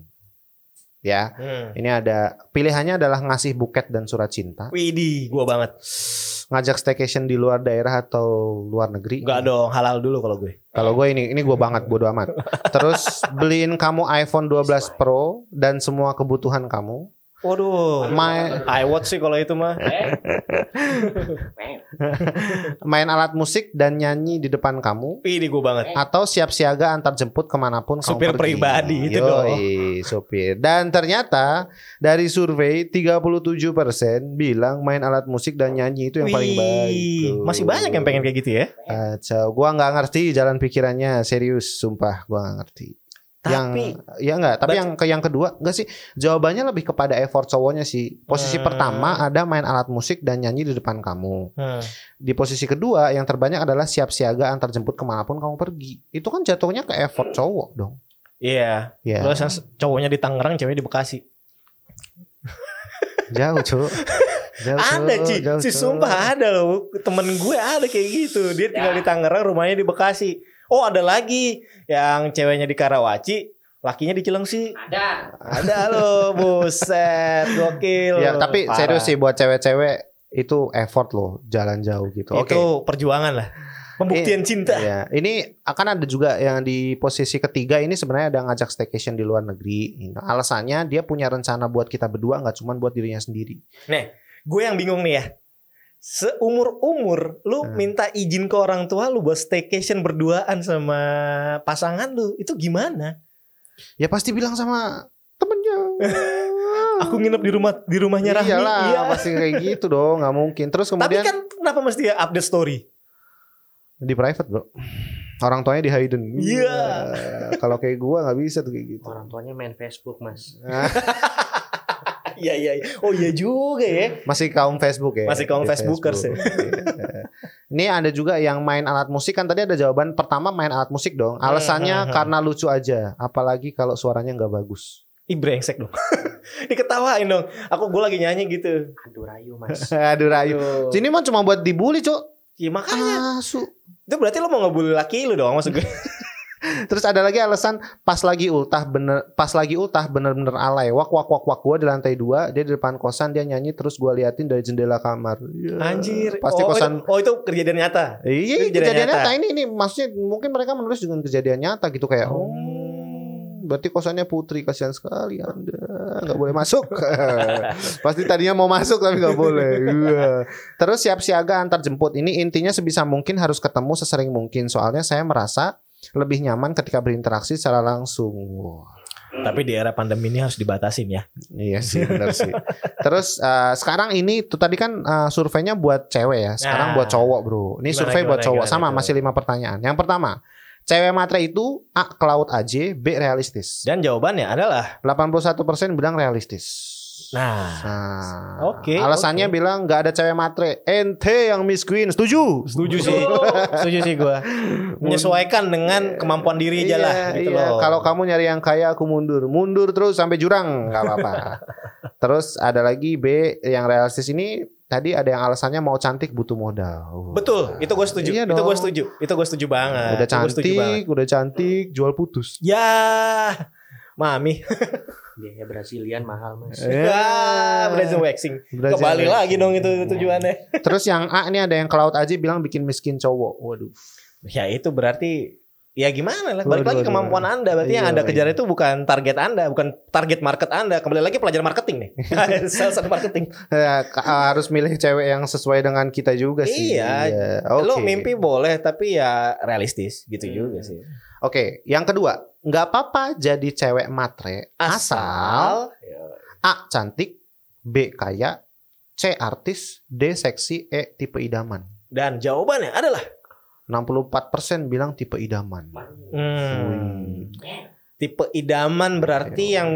Ya, Hmm. ini ada pilihannya adalah ngasih buket dan surat cinta, Widih, gua banget. Ngajak staycation di luar daerah atau luar negeri. Enggak dong, halal dulu kalau gue. Kalau gue ini ini gue banget bodo amat. *laughs* Terus beliin kamu iPhone 12 Pro dan semua kebutuhan kamu. Waduh. Main iWatch sih kalau itu mah. Eh, *laughs* main alat musik dan nyanyi di depan kamu. Widih, gue banget. atau siap siaga antar jemput ke mana pun kamu Supir pergi. pribadi itu Yoi, supir. Dan ternyata dari survei 37% bilang main alat musik dan nyanyi itu yang paling Wih, baik. Tuh. Masih banyak yang pengen kayak gitu ya. Kacau. Gua nggak ngerti jalan pikirannya serius, sumpah gua nggak ngerti. Tapi yang ya enggak, tapi Baca- yang ke yang kedua enggak sih. Jawabannya lebih kepada effort cowoknya sih. Posisi Hmm. pertama ada main alat musik dan nyanyi di depan kamu. Hmm. Di posisi kedua yang terbanyak adalah siap siaga antar jemput ke mana pun kamu pergi. Itu kan jatuhnya ke effort cowok dong. Iya. Ya. Terus yang cowoknya di Tangerang, ceweknya di Bekasi. *laughs* Jauh, Cuk. Jauh, ada Ci, Jauh, si sumpah ada loh. Temen gue ada kayak gitu. Dia tinggal di Tangerang, rumahnya di Bekasi. Oh ada lagi yang ceweknya di Karawaci, lakinya di Cilengsi. ada. Ada loh, buset, gokil. Ya, tapi Parah. serius sih buat cewek-cewek itu effort loh jalan jauh gitu. Oke. Itu perjuangan lah. Pembuktian cinta. Ya, ini akan ada juga yang di posisi ketiga ini sebenarnya ada ngajak staycation di luar negeri. Alasannya dia punya rencana buat kita berdua nggak cuma buat dirinya sendiri. Gue yang bingung nih ya. Seumur-umur lu Hmm. minta izin ke orang tua lu buat staycation berduaan sama pasangan lu. Itu gimana? Ya pasti bilang sama temennya. *laughs* Aku nginep di rumah di rumahnya Rahmi. Iyalah, Iya. pasti kayak gitu dong, nggak mungkin. Terus Tapi kemudian kan kenapa mesti update story? di private bro, orang tuanya di hidden. Iya. Kalau kayak gua nggak bisa tuh kayak gitu. Orang tuanya main Facebook, Mas. *laughs* Iya iya. iya. Oh iya juga ya. Masih kaum Facebook ya. Masih kaum Di Facebookers ya. Iya. Ini ada juga yang main alat musik kan tadi ada jawaban pertama main alat musik dong. Alasannya Hmm, hmm, karena lucu aja, apalagi kalau suaranya nggak bagus. Ih brengsek dong. *laughs* Diketawain dong. Aku gue lagi nyanyi gitu. Aduh rayu, Mas. *laughs* Aduh rayu. Aduh. Sini mah cuma buat dibully, Cok. Ya makanya. Asu. Itu berarti lo mau ngebully laki lu dong maksud gue. *laughs* Terus ada lagi alasan pas lagi ultah bener pas lagi ultah bener-bener alay. Wak wak wak wak gua di lantai dua, dia di depan kosan dia nyanyi terus gua liatin dari jendela kamar. Ya, Anjir. Pasti oh, kosan Itu, oh itu kejadian nyata. Iya, kejadian kejadian nyata. nyata. ini ini maksudnya mungkin mereka menulis dengan kejadian nyata gitu kayak oh, berarti kosannya putri kasihan sekali Anda nggak boleh masuk. *laughs* Pasti tadinya mau masuk tapi nggak boleh. Iya. Terus siap siaga antar jemput. Ini intinya sebisa mungkin harus ketemu sesering mungkin. Soalnya saya merasa lebih nyaman ketika berinteraksi secara langsung. Tapi di era pandemi ini harus dibatasin ya. Iya sih benar sih. Terus eh, sekarang ini tuh tadi kan eh, surveinya buat cewek ya. Sekarang Nah. buat cowok, Bro. Ini Gimana, survei buat gimana, cowok gimana sama itu? masih lima pertanyaan. Yang pertama, cewek matre itu A ke laut aja, B realistis. Dan jawabannya adalah 81% bilang realistis. Nah, Nah, Oke, alasannya oke. bilang nggak ada cewek matre. Ente yang Miss Queen, setuju? setuju sih. *laughs* setuju sih gue. Menyesuaikan dengan kemampuan diri aja lah Iya, gitu iya. loh. Kalau kamu nyari yang kaya, aku mundur. Mundur terus sampai jurang, nggak apa-apa. *laughs* terus ada lagi B yang realistis ini tadi ada yang alasannya mau cantik butuh modal. Uh. Betul, itu gue setuju. Iya itu gue setuju. Itu gue setuju banget. Udah setuju banget. cantik, udah cantik, jual putus. Ya, Mami. Biaya Brazilian mahal mas. Ya, *laughs* Brazil waxing. Brazil Kembali waxing. lagi dong itu tujuannya. Terus yang A ini ada yang ke laut aja bilang bikin miskin cowok. Waduh. Ya itu berarti ya gimana lah. Balik Waduh, lagi waduh, kemampuan Anda. Berarti yang Iya, Anda kejar iya. itu bukan target Anda, bukan target market Anda. Kembali lagi pelajaran marketing nih. *laughs* *laughs* Sales and marketing. Ya, ka- harus milih cewek yang sesuai dengan kita juga sih. Iya. Oke. Lo mimpi boleh tapi ya realistis gitu Hmm. juga sih. Oke, yang kedua, nggak apa-apa jadi cewek matre asal A cantik, B kaya, C artis, D seksi, E tipe idaman. dan jawabannya adalah 64% bilang tipe idaman. hmm, tipe idaman berarti yang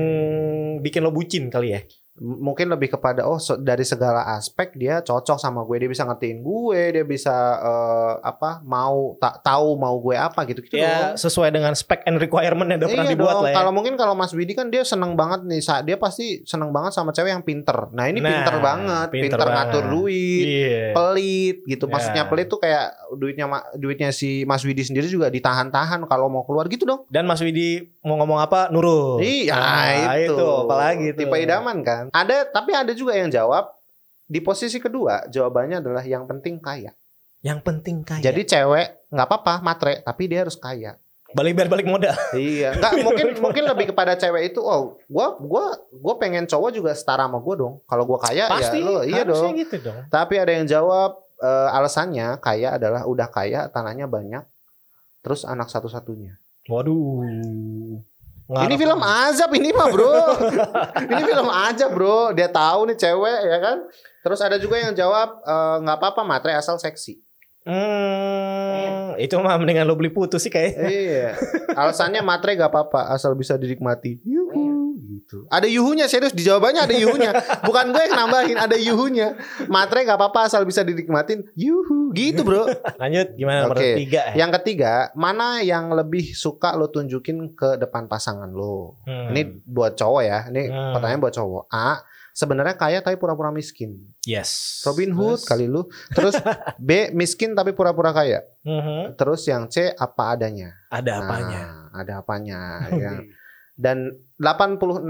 bikin lo bucin kali ya. Mungkin lebih kepada oh so- dari segala aspek dia cocok sama gue, dia bisa ngertiin gue, dia bisa eh, apa mau tak tahu mau gue apa gitu gitu. Ya sesuai dengan spec and requirement yang udah pernah Iya dibuat dong. lah ya. Kalau mungkin kalau Mas Widi kan dia seneng banget nih, saat dia pasti seneng banget sama cewek yang pinter. Nah ini Nah, pinter banget, pinter pinter, ngatur banget. duit, Iya. pelit gitu. Ya. Maksudnya pelit tuh kayak duitnya duitnya si Mas Widi sendiri juga ditahan-tahan kalau mau keluar gitu dong. Dan Mas Widi mau ngomong apa nurut. Iya Nah, itu. itu, apalagi itu. Tipe idaman kan. Ada tapi ada juga yang jawab di posisi kedua jawabannya adalah yang penting kaya. Yang penting kaya. Jadi cewek nggak apa-apa matre tapi dia harus kaya. balik biar balik modal. Iya, *laughs* nggak mungkin mungkin lebih kepada cewek itu. Oh, gua gua gua pengen cowok juga setara sama gua dong. Kalau gua kaya Pasti ya lo iya dong. gitu dong. Tapi ada yang jawab eh, alasannya kaya adalah udah kaya, tanahnya banyak, terus anak satu-satunya. Waduh. Ini film azab ini mah bro. *laughs* ini film azab bro. Dia tahu nih cewek ya kan. Terus ada juga yang jawab eh, nggak apa-apa matre asal seksi. Hmm, itu mah mendingan lo beli putus sih kayak. iya. Alasannya matre gak apa-apa asal bisa dinikmati. Yuhu gitu. Ada yuhunya serius di jawabannya ada yuhunya. Bukan gue yang nambahin, ada yuhunya. Matre gak apa-apa asal bisa dinikmatin. Yuhu gitu bro. Lanjut gimana nomor Oke. tiga? Yang ketiga, mana yang lebih suka lo tunjukin ke depan pasangan lo? Hmm. Ini buat cowok ya. Ini Hmm. pertanyaan buat cowok. A, sebenarnya kaya tapi pura-pura miskin. yes. Robin Hood Terus? kali lu. Terus B, miskin tapi pura-pura kaya. Mhm. Terus yang C, apa adanya. Ada apanya? Nah, ada apanya. *laughs* ya. Dan 86%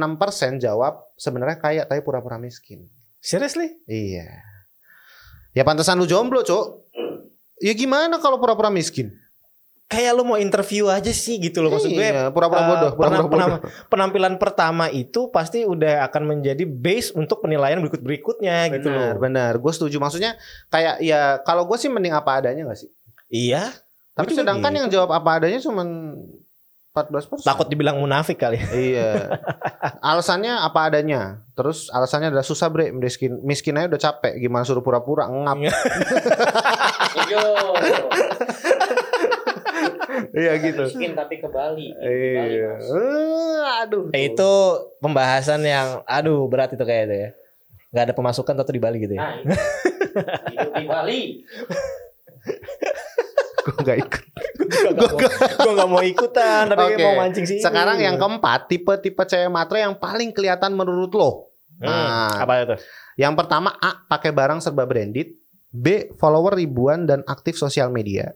jawab sebenarnya kaya tapi pura-pura miskin. Seriously? Iya. Ya pantesan lu jomblo, Cok. Ya gimana kalau pura-pura miskin? Kayak lo mau interview aja sih gitu loh maksud gue. Iya, pura-pura eh, bodoh, pura-pura penam- penam- bodoh. penampilan pertama itu pasti udah akan menjadi base untuk penilaian berikut berikutnya gitu Benar, loh. benar. Gue setuju. Maksudnya kayak ya kalau gue sih mending apa adanya gak sih? Iya. Tapi sedangkan gitu. yang jawab apa adanya cuman 14%. Takut dibilang munafik kali. Iya. *laughs* Alasannya apa adanya. Terus alasannya adalah susah bre, miskin, miskin aja udah capek. Gimana suruh pura-pura ngap. Setuju. *laughs* Iya gitu. Miskin tapi ke Bali. Iya. Eh, aduh. Eh, itu pembahasan yang aduh berat itu kayak itu ya. Gak ada pemasukan atau di Bali gitu ya. Nah, itu. hidup di Bali. *laughs* Gue gak ikut. gue gue gak mau ikutan tapi Oke. mau mancing sih. Sekarang yang keempat, tipe-tipe cewek matre yang paling kelihatan menurut lo. Hmm, Nah. apa itu? Yang pertama A, pakai barang serba branded. B, follower ribuan dan aktif sosial media.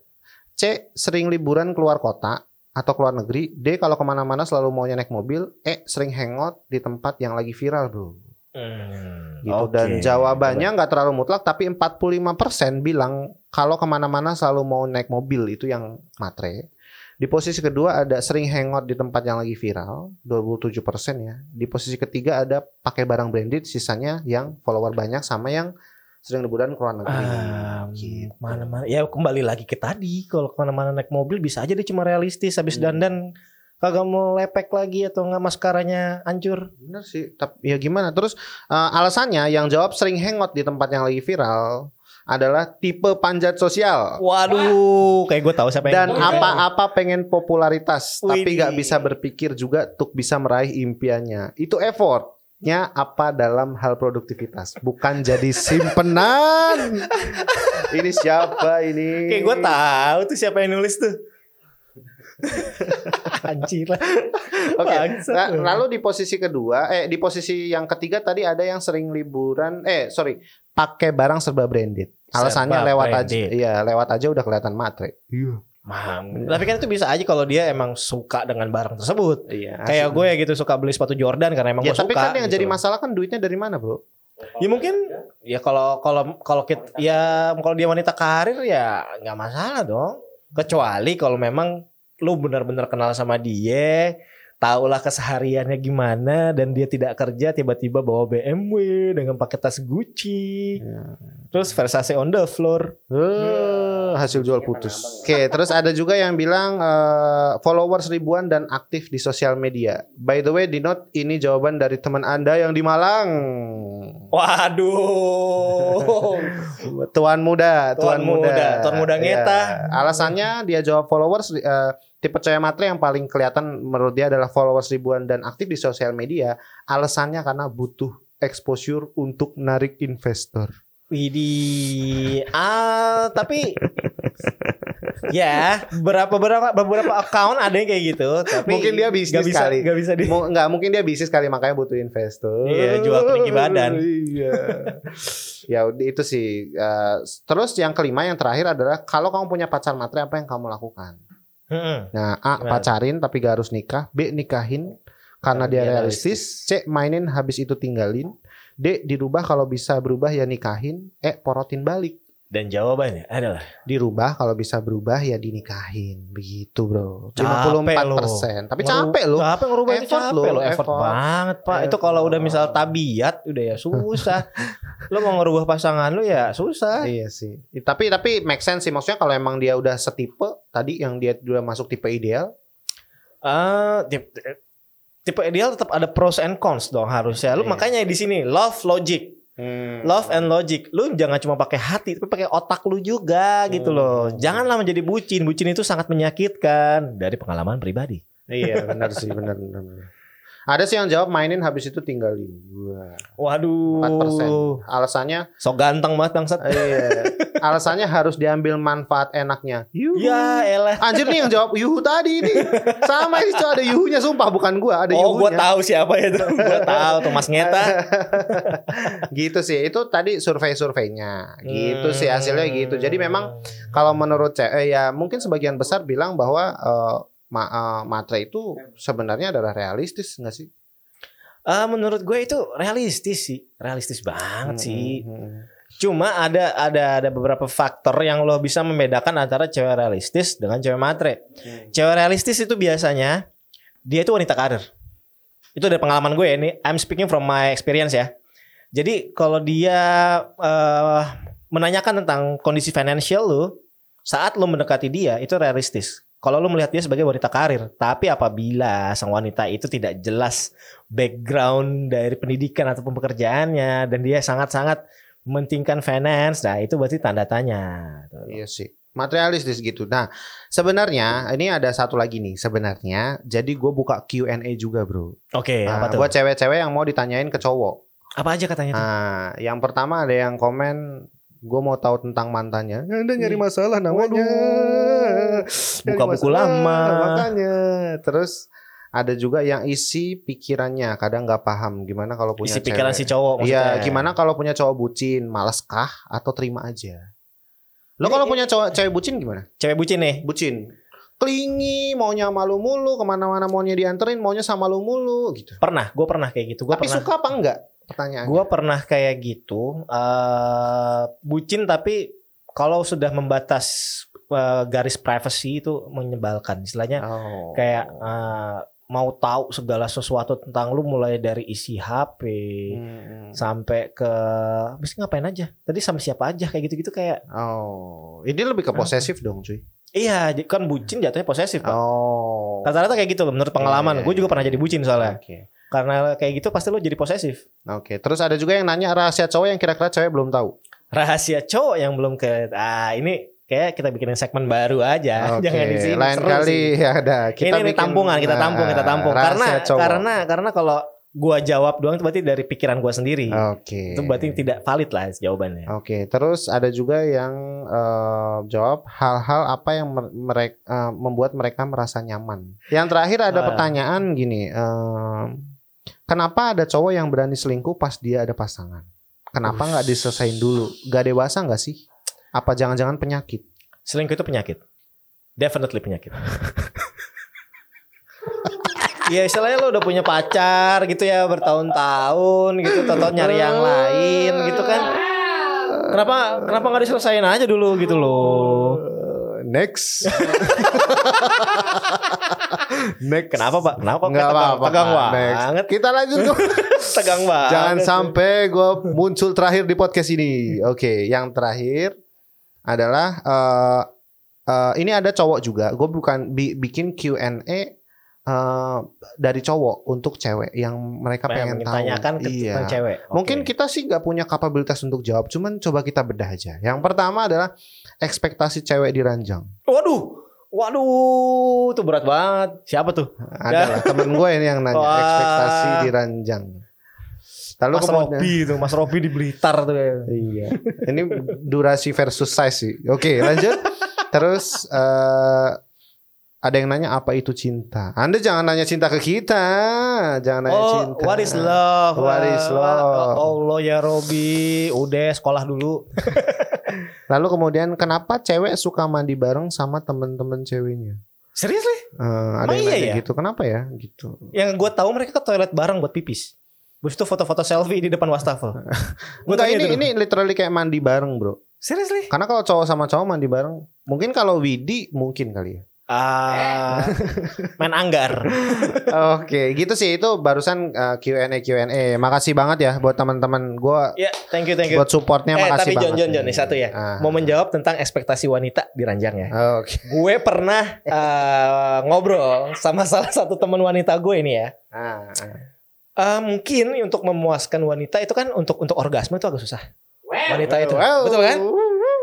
C, sering liburan keluar kota atau keluar negeri. D, kalau ke mana-mana selalu maunya naik mobil. E, sering hangout di tempat yang lagi viral bro. Hmm, gitu. Oke. dan jawabannya nggak terlalu mutlak tapi 45% bilang kalau ke mana-mana selalu mau naik mobil itu yang matre. Di posisi kedua ada sering hangout di tempat yang lagi viral 27% ya. Di posisi ketiga ada pakai barang branded sisanya yang follower banyak sama yang sering liburan ke luar negeri. Ah, Gitu. mana-mana. Ya kembali lagi ke tadi kalau ke mana-mana naik mobil bisa aja dia cuma realistis habis Hmm. dandan kagak mau lepek lagi atau nggak maskaranya hancur Bener sih, tapi ya gimana? Terus eh, alasannya yang jawab sering hangout di tempat yang lagi viral adalah tipe panjat sosial. waduh kayak gue tahu siapa Dan yang apa-apa pengen popularitas, tapi nggak bisa berpikir juga untuk bisa meraih impiannya. Itu effortnya apa dalam hal produktivitas, bukan jadi simpenan. *laughs* ini siapa ini? kayak gue tahu tuh siapa yang nulis tuh *laughs* anjir lah Oke, la- lu. lalu di posisi kedua, eh di posisi yang ketiga tadi ada yang sering liburan, eh sorry, pakai barang serba branded. Alasannya Serba lewat branded. aja, iya lewat aja udah kelihatan matre. Iya. Mahal. Tapi kan itu bisa aja kalau dia emang suka dengan barang tersebut. Iya. Kayak gue gitu suka beli sepatu Jordan karena emang Ya gue tapi suka. kan yang gitu. jadi masalah kan duitnya dari mana, Bro? Ya mungkin ya kalau kalau kalau kita ya kalau dia wanita karir ya nggak masalah dong. Kecuali kalau memang lu benar-benar kenal sama dia, tahulah kesehariannya gimana dan dia tidak kerja tiba-tiba bawa BMW dengan pakai tas Gucci. Ya. Terus Versace on the floor. Eh, hasil jual putus. Oke, terus ada juga yang bilang eh, followers ribuan dan aktif di sosial media. By the way, di note ini jawaban dari teman Anda yang di Malang. Waduh. *laughs* Tuan muda, tuan, Tuan muda. muda, tuan muda ngeta. Iya. Alasannya dia jawab followers eh, tipe cewek matre yang paling kelihatan menurut dia adalah followers ribuan dan aktif di sosial media. Alasannya karena butuh exposure untuk narik investor. Widih. Ah, tapi ya berapa berapa beberapa account ada yang kayak gitu. Tapi Mungkin dia bisnis nggak bisa, kali. nggak bisa di. Mu- Nggak mungkin dia bisnis kali makanya butuh investor. Iya, jual peninggi badan. Iya. ya itu sih. Eh, terus yang kelima yang terakhir adalah kalau kamu punya pacar matre apa yang kamu lakukan? Mm-mm. Nah, A Gimana? pacarin tapi gak harus nikah, B nikahin karena Karena dia dia realistis, C mainin habis itu tinggalin, D dirubah kalau bisa berubah ya nikahin, E porotin balik. Dan jawabannya adalah Dirubah kalau bisa berubah ya dinikahin. Begitu, Bro. Capek 54%. Tapi Ngeru- capek loh. Capek ngerubah itu Effort capek loh, loh, effort, effort. banget pak. Itu kalau udah misal Effort. tabiat udah ya susah. *laughs* lo mau ngerubah pasangan lu ya susah. Iya sih. Tapi tapi make sense sih maksudnya kalau emang dia udah setipe tadi yang dia udah masuk tipe ideal. Ah, tipe, tipe ideal tetap ada pros and cons dong harusnya. Lu Iya. makanya di sini love logic, love and logic. Lu jangan cuma pakai hati tapi pakai otak lu juga gitu loh. Hmm. Janganlah menjadi bucin. Bucin itu sangat menyakitkan dari pengalaman pribadi. Iya benar sih benar benar. benar. Ada sih yang jawab mainin habis itu tinggalin. Wah, Waduh. 4%. Alasannya So ganteng banget bangsat. iya. Alasannya harus diambil manfaat enaknya. Yuhu. Ya elah. Anjir nih yang jawab Yuhu tadi nih. Sama itu ada Yuhunya sumpah bukan gua, ada Oh, gua Yuhunya. tahu siapa ya itu. *laughs* gua tahu tuh Mas Ngeta. *laughs* gitu sih. Itu tadi survei-surveinya. Gitu sih Hmm. hasilnya gitu. Jadi memang kalau menurut saya ya mungkin sebagian besar bilang bahwa eh, ma- eh, matre itu sebenarnya adalah realistis nggak sih? Ah, menurut gue itu realistis sih, realistis banget sih. Hmm. Cuma ada ada ada beberapa faktor yang lo bisa membedakan antara cewek realistis dengan cewek matre. Hmm. Cewek realistis itu biasanya dia itu wanita karir. Itu dari pengalaman gue ya, ini I'm speaking from my experience ya. Jadi kalau dia eh, menanyakan tentang kondisi financial lo saat lo mendekati dia itu realistis. Kalau lo melihat dia sebagai wanita karir, tapi apabila sang wanita itu tidak jelas background dari pendidikan ataupun pekerjaannya dan dia sangat-sangat mementingkan finance, nah itu berarti tanda tanya. Iya sih. Materialistis gitu. Nah, sebenarnya ini ada satu lagi nih. Sebenarnya, jadi gue buka Q&A juga, bro. Oke, Nah, apa tuh? buat cewek-cewek yang mau ditanyain ke cowok. Apa aja katanya tuh? Nah, yang pertama ada yang komen, gue mau tahu tentang mantannya. Anda nyari masalah namanya. Waduh. Buka buku masalah, lama. Makanya. Terus ada juga yang isi pikirannya, kadang nggak paham gimana kalau punya Isi pikiran cewek. si cowok Iya, gimana kalau punya cowok bucin, males kah atau terima aja? Lo kalau punya cowok cewek bucin gimana? Cewek bucin nih. Bucin. Klingi, maunya malu mulu, ke mana-mana maunya dianterin, maunya sama lu mulu gitu. Pernah, gue pernah kayak gitu. Gue Tapi pernah. suka apa enggak? Pertanyaannya. Gue pernah kayak gitu. eh bucin tapi kalau sudah membatas eh, garis privacy itu menyebalkan. Istilahnya Oh. kayak eh, mau tahu segala sesuatu tentang lu mulai dari isi HP Hmm. sampai ke mesti ngapain aja. Tadi sama siapa aja kayak gitu-gitu kayak Oh, ini lebih ke posesif dong, cuy. iya kan bucin jatuhnya posesif Pak. Oh. Rata-rata kayak gitu menurut pengalaman. Iya, iya, Gue juga iya. pernah jadi bucin soalnya. Oke. Karena kayak gitu pasti lo jadi posesif. Oke, terus ada juga yang nanya rahasia cowok yang kira-kira cewek belum tahu. Rahasia cowok yang belum ke ah ini kayak kita bikinin segmen baru aja. *laughs* Oke, Jangan di sini. lain seru kali sih. ya ada. ini, ini tampungan, kita tampung, kita tampung. Ah, Karena cowok. karena karena kalau gua jawab doang itu berarti dari pikiran gua sendiri. Oke. Itu berarti tidak valid lah jawabannya. Oke, terus ada juga yang eh, jawab hal-hal apa yang mereka membuat mereka merasa nyaman. Yang terakhir ada Ah. pertanyaan gini, eh, kenapa ada cowok yang berani selingkuh pas dia ada pasangan? Kenapa nggak diselesain dulu? Gak dewasa nggak sih? Apa jangan-jangan penyakit? Selingkuh itu penyakit. Definitely penyakit. Iya *laughs* istilahnya lo udah punya pacar gitu ya bertahun-tahun gitu, tonton nyari yang lain gitu kan. Kenapa kenapa nggak diselesain aja dulu gitu loh? Next. *laughs* Next. Kenapa pak? Kenapa Nggak tegang, apa-apa. tegang Pak. Next. banget? Kita lanjut dong. *laughs* tegang banget. Jangan sampai gue muncul terakhir di podcast ini. Oke, yang terakhir adalah eh eh, ini ada cowok juga. Gue bukan bi- bikin Q&A eh, dari cowok untuk cewek yang mereka pengen tahu. tanyakan ke iya. cewek. Oke. Mungkin kita sih nggak punya kapabilitas untuk jawab, cuman coba kita bedah aja. Yang pertama adalah ekspektasi cewek di ranjang. Waduh, waduh, itu berat banget. Siapa tuh? Adalah temen gue ini yang nanya Wah. ekspektasi di ranjang. Lalu Mas kemudian- Robi tuh, Mas Robi di Blitar tuh. Iya. Ini durasi versus size sih. Oke, lanjut. Terus eh ada yang nanya apa itu cinta? Anda jangan nanya cinta ke kita. Jangan nanya Oh, cinta. what is love? What is love? Oh, Allah ya Robi, udah sekolah dulu. *laughs* Lalu kemudian kenapa cewek suka mandi bareng sama temen-temen ceweknya? Serius nih? Eh, ada yang iya nanya ya? gitu. Kenapa ya? Gitu. Yang gue tahu mereka ke toilet bareng buat pipis. Terus itu foto-foto selfie di depan wastafel. *laughs* Enggak, ini ini literally kayak mandi bareng, Bro. Serius nih? Karena kalau cowok sama cowok mandi bareng, mungkin kalau Widi mungkin kali ya. Ah, main anggar. *laughs* Oke, gitu sih itu barusan uh, Q&A Q&A. Makasih banget ya buat teman-teman gua Ya, thank you, thank you. buat supportnya Eh, makasih tapi banget. John, John, nih satu ya. Ah. Mau menjawab tentang ekspektasi wanita di ranjang ya. Oke. gue pernah eh, ngobrol sama salah satu teman wanita gue ini ya. Ah, ah. Eh, mungkin untuk memuaskan wanita itu kan untuk untuk orgasme itu agak susah. Wanita itu, Wow. betul kan?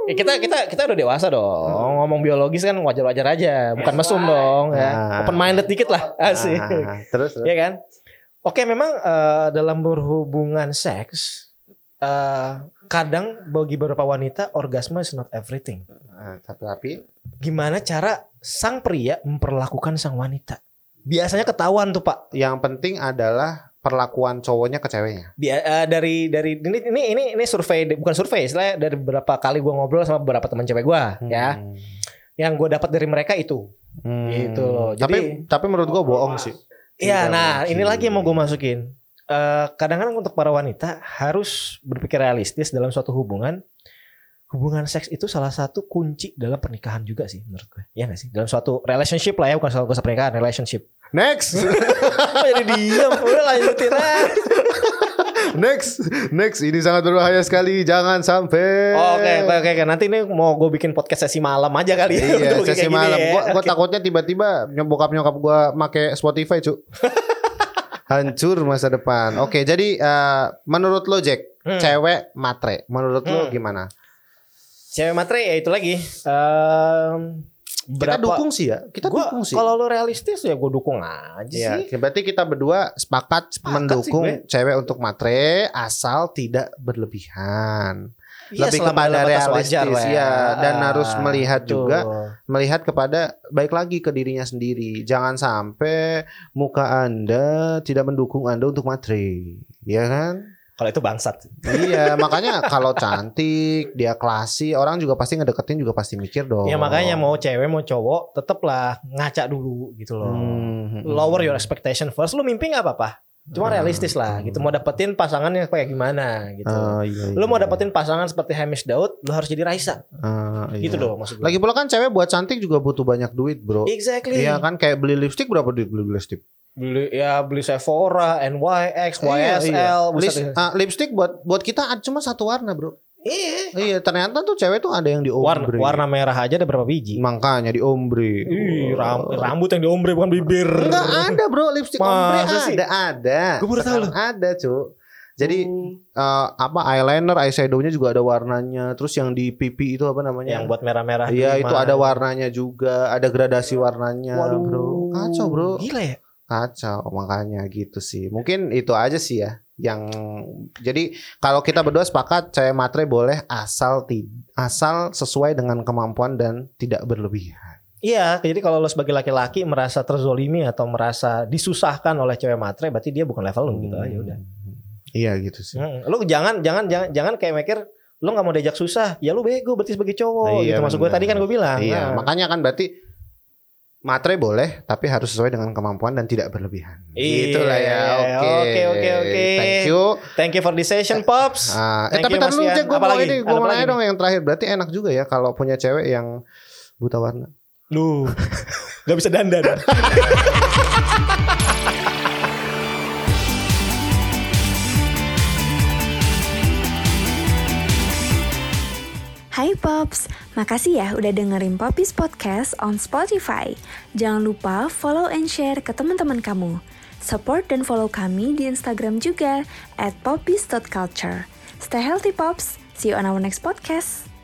Ya, kita kita kita udah dewasa dong. Ngomong biologis kan wajar-wajar aja, bukan mesum dong ya. Ah. Open minded dikit lah, asik. Ah, terus, terus. Ya kan? Oke, memang eh, dalam berhubungan seks eh, kadang bagi beberapa wanita orgasme is not everything. Ah, tapi, tapi Gimana cara sang pria memperlakukan sang wanita? Biasanya ketahuan tuh, Pak. yang penting adalah perlakuan cowoknya ke ceweknya. Bia- eh, dari dari ini ini ini ini survei bukan survei, istilahnya dari beberapa kali gua ngobrol sama beberapa teman cewek gua ya. Hmm. Yang gue dapat dari mereka itu. Hmm. Gitu loh. Tapi tapi menurut gua bohong sih. Iya, Tidak nah ini lagi yang mau gue masukin. Eh, kadang-kadang untuk para wanita harus berpikir realistis dalam suatu hubungan. Hubungan seks itu salah satu kunci dalam pernikahan juga sih menurut gue. Iya gak sih? Dalam suatu relationship lah ya, bukan soal pernikahan, relationship. Next. *laughs* Jadi diam? Udah lanjutin aja. *laughs* next. Next ini sangat berbahaya sekali. Jangan sampai Oh, Oke, oke, oke, oke. Nanti ini mau gue bikin podcast sesi malam aja kali ya. Iya, sesi malam. ya. Gua Oke. takutnya tiba-tiba nyokap nyokap gua make Spotify, Cuk. *laughs* Hancur masa depan. Oke, jadi eh, menurut lo Jack, Hmm. cewek matre. Menurut lo Hmm. gimana? Cewek matre ya itu lagi. Em, Kita dukung sih ya. Kita Gua- dukung sih. Kalau lu realistis ya gue dukung aja Iya, sih. berarti kita berdua sepakat, Sepakat mendukung sih cewek untuk matre asal tidak berlebihan. Iya, Lebih kepada realistis, wajar ya. Dan harus melihat Betul. juga melihat kepada baik lagi ke dirinya sendiri. Jangan sampai muka Anda tidak mendukung Anda untuk matre. Ya kan? Kalau itu bangsat. iya, makanya kalau cantik, dia klasi, orang juga pasti ngedeketin juga pasti mikir dong. Ya makanya mau cewek mau cowok tetaplah ngaca dulu gitu loh. Hmm. Lower your expectation first. Lu mimpi nggak apa-apa. Cuma Hmm. realistis lah gitu. Mau dapetin pasangannya kayak gimana gitu. Ah, iya, iya. Lu mau dapetin pasangan seperti Hamish Daud, lu harus jadi Raisa. Ah, iya. Gitu dong maksud gue. Lagi pula kan cewek buat cantik juga butuh banyak duit, bro. Exactly. Iya kan kayak beli lipstick berapa duit beli lipstick? Beli ya beli Sephora, NYX, Iya, YSL, iya. Lis- deh. ah, lipstick buat buat kita cuma satu warna, bro. Iya. Iya, ternyata tuh cewek tuh ada yang di Warna, ombre. warna merah aja ada berapa biji? Makanya di ombre. Ih, ram- rambut yang di ombre bukan bibir. Enggak ada, bro. Lipstick ombre Masa sih? ada, ada. Gua baru tahu Sekarang Ada, Cuk. Jadi Hmm. eh, apa eyeliner, eyeshadownya juga ada warnanya. Terus yang di pipi itu apa namanya? yang buat merah-merah. Iya, itu ada warnanya juga, ada gradasi warnanya, Waduh. bro. Kacau, bro. Gila ya. Kacau makanya gitu sih. Mungkin itu aja sih ya yang jadi kalau kita berdua sepakat cewek matre boleh asal ti, asal sesuai dengan kemampuan dan tidak berlebihan. Iya, jadi kalau lo sebagai laki-laki merasa terzolimi atau merasa disusahkan oleh cewek matre, berarti dia bukan level lo gitu aja udah. Iya gitu sih. Hmm, Lo jangan jangan jangan jangan kayak mikir lo nggak mau diajak susah, ya lo bego berarti sebagai cowok Iya, gitu. Maksud gue benar. tadi kan gue bilang. Iya, Nah, makanya kan berarti Matre boleh, tapi harus sesuai dengan kemampuan dan tidak berlebihan. Iya, Itulah ya. Oke. oke, oke, oke. Thank you. Thank you for the session, Pops. Ah, eh, tapi tadi Ian. Jack, gue mau ini, gue mau nanya dong yang terakhir. Berarti enak juga ya kalau punya cewek yang buta warna. Lu nggak bisa dandan. *laughs* Hai Pops, makasih ya udah dengerin Popis Podcast on Spotify. Jangan lupa follow and share ke teman-teman kamu. Support dan follow kami di Instagram juga at popis.culture. Stay healthy Pops, see you on our next podcast.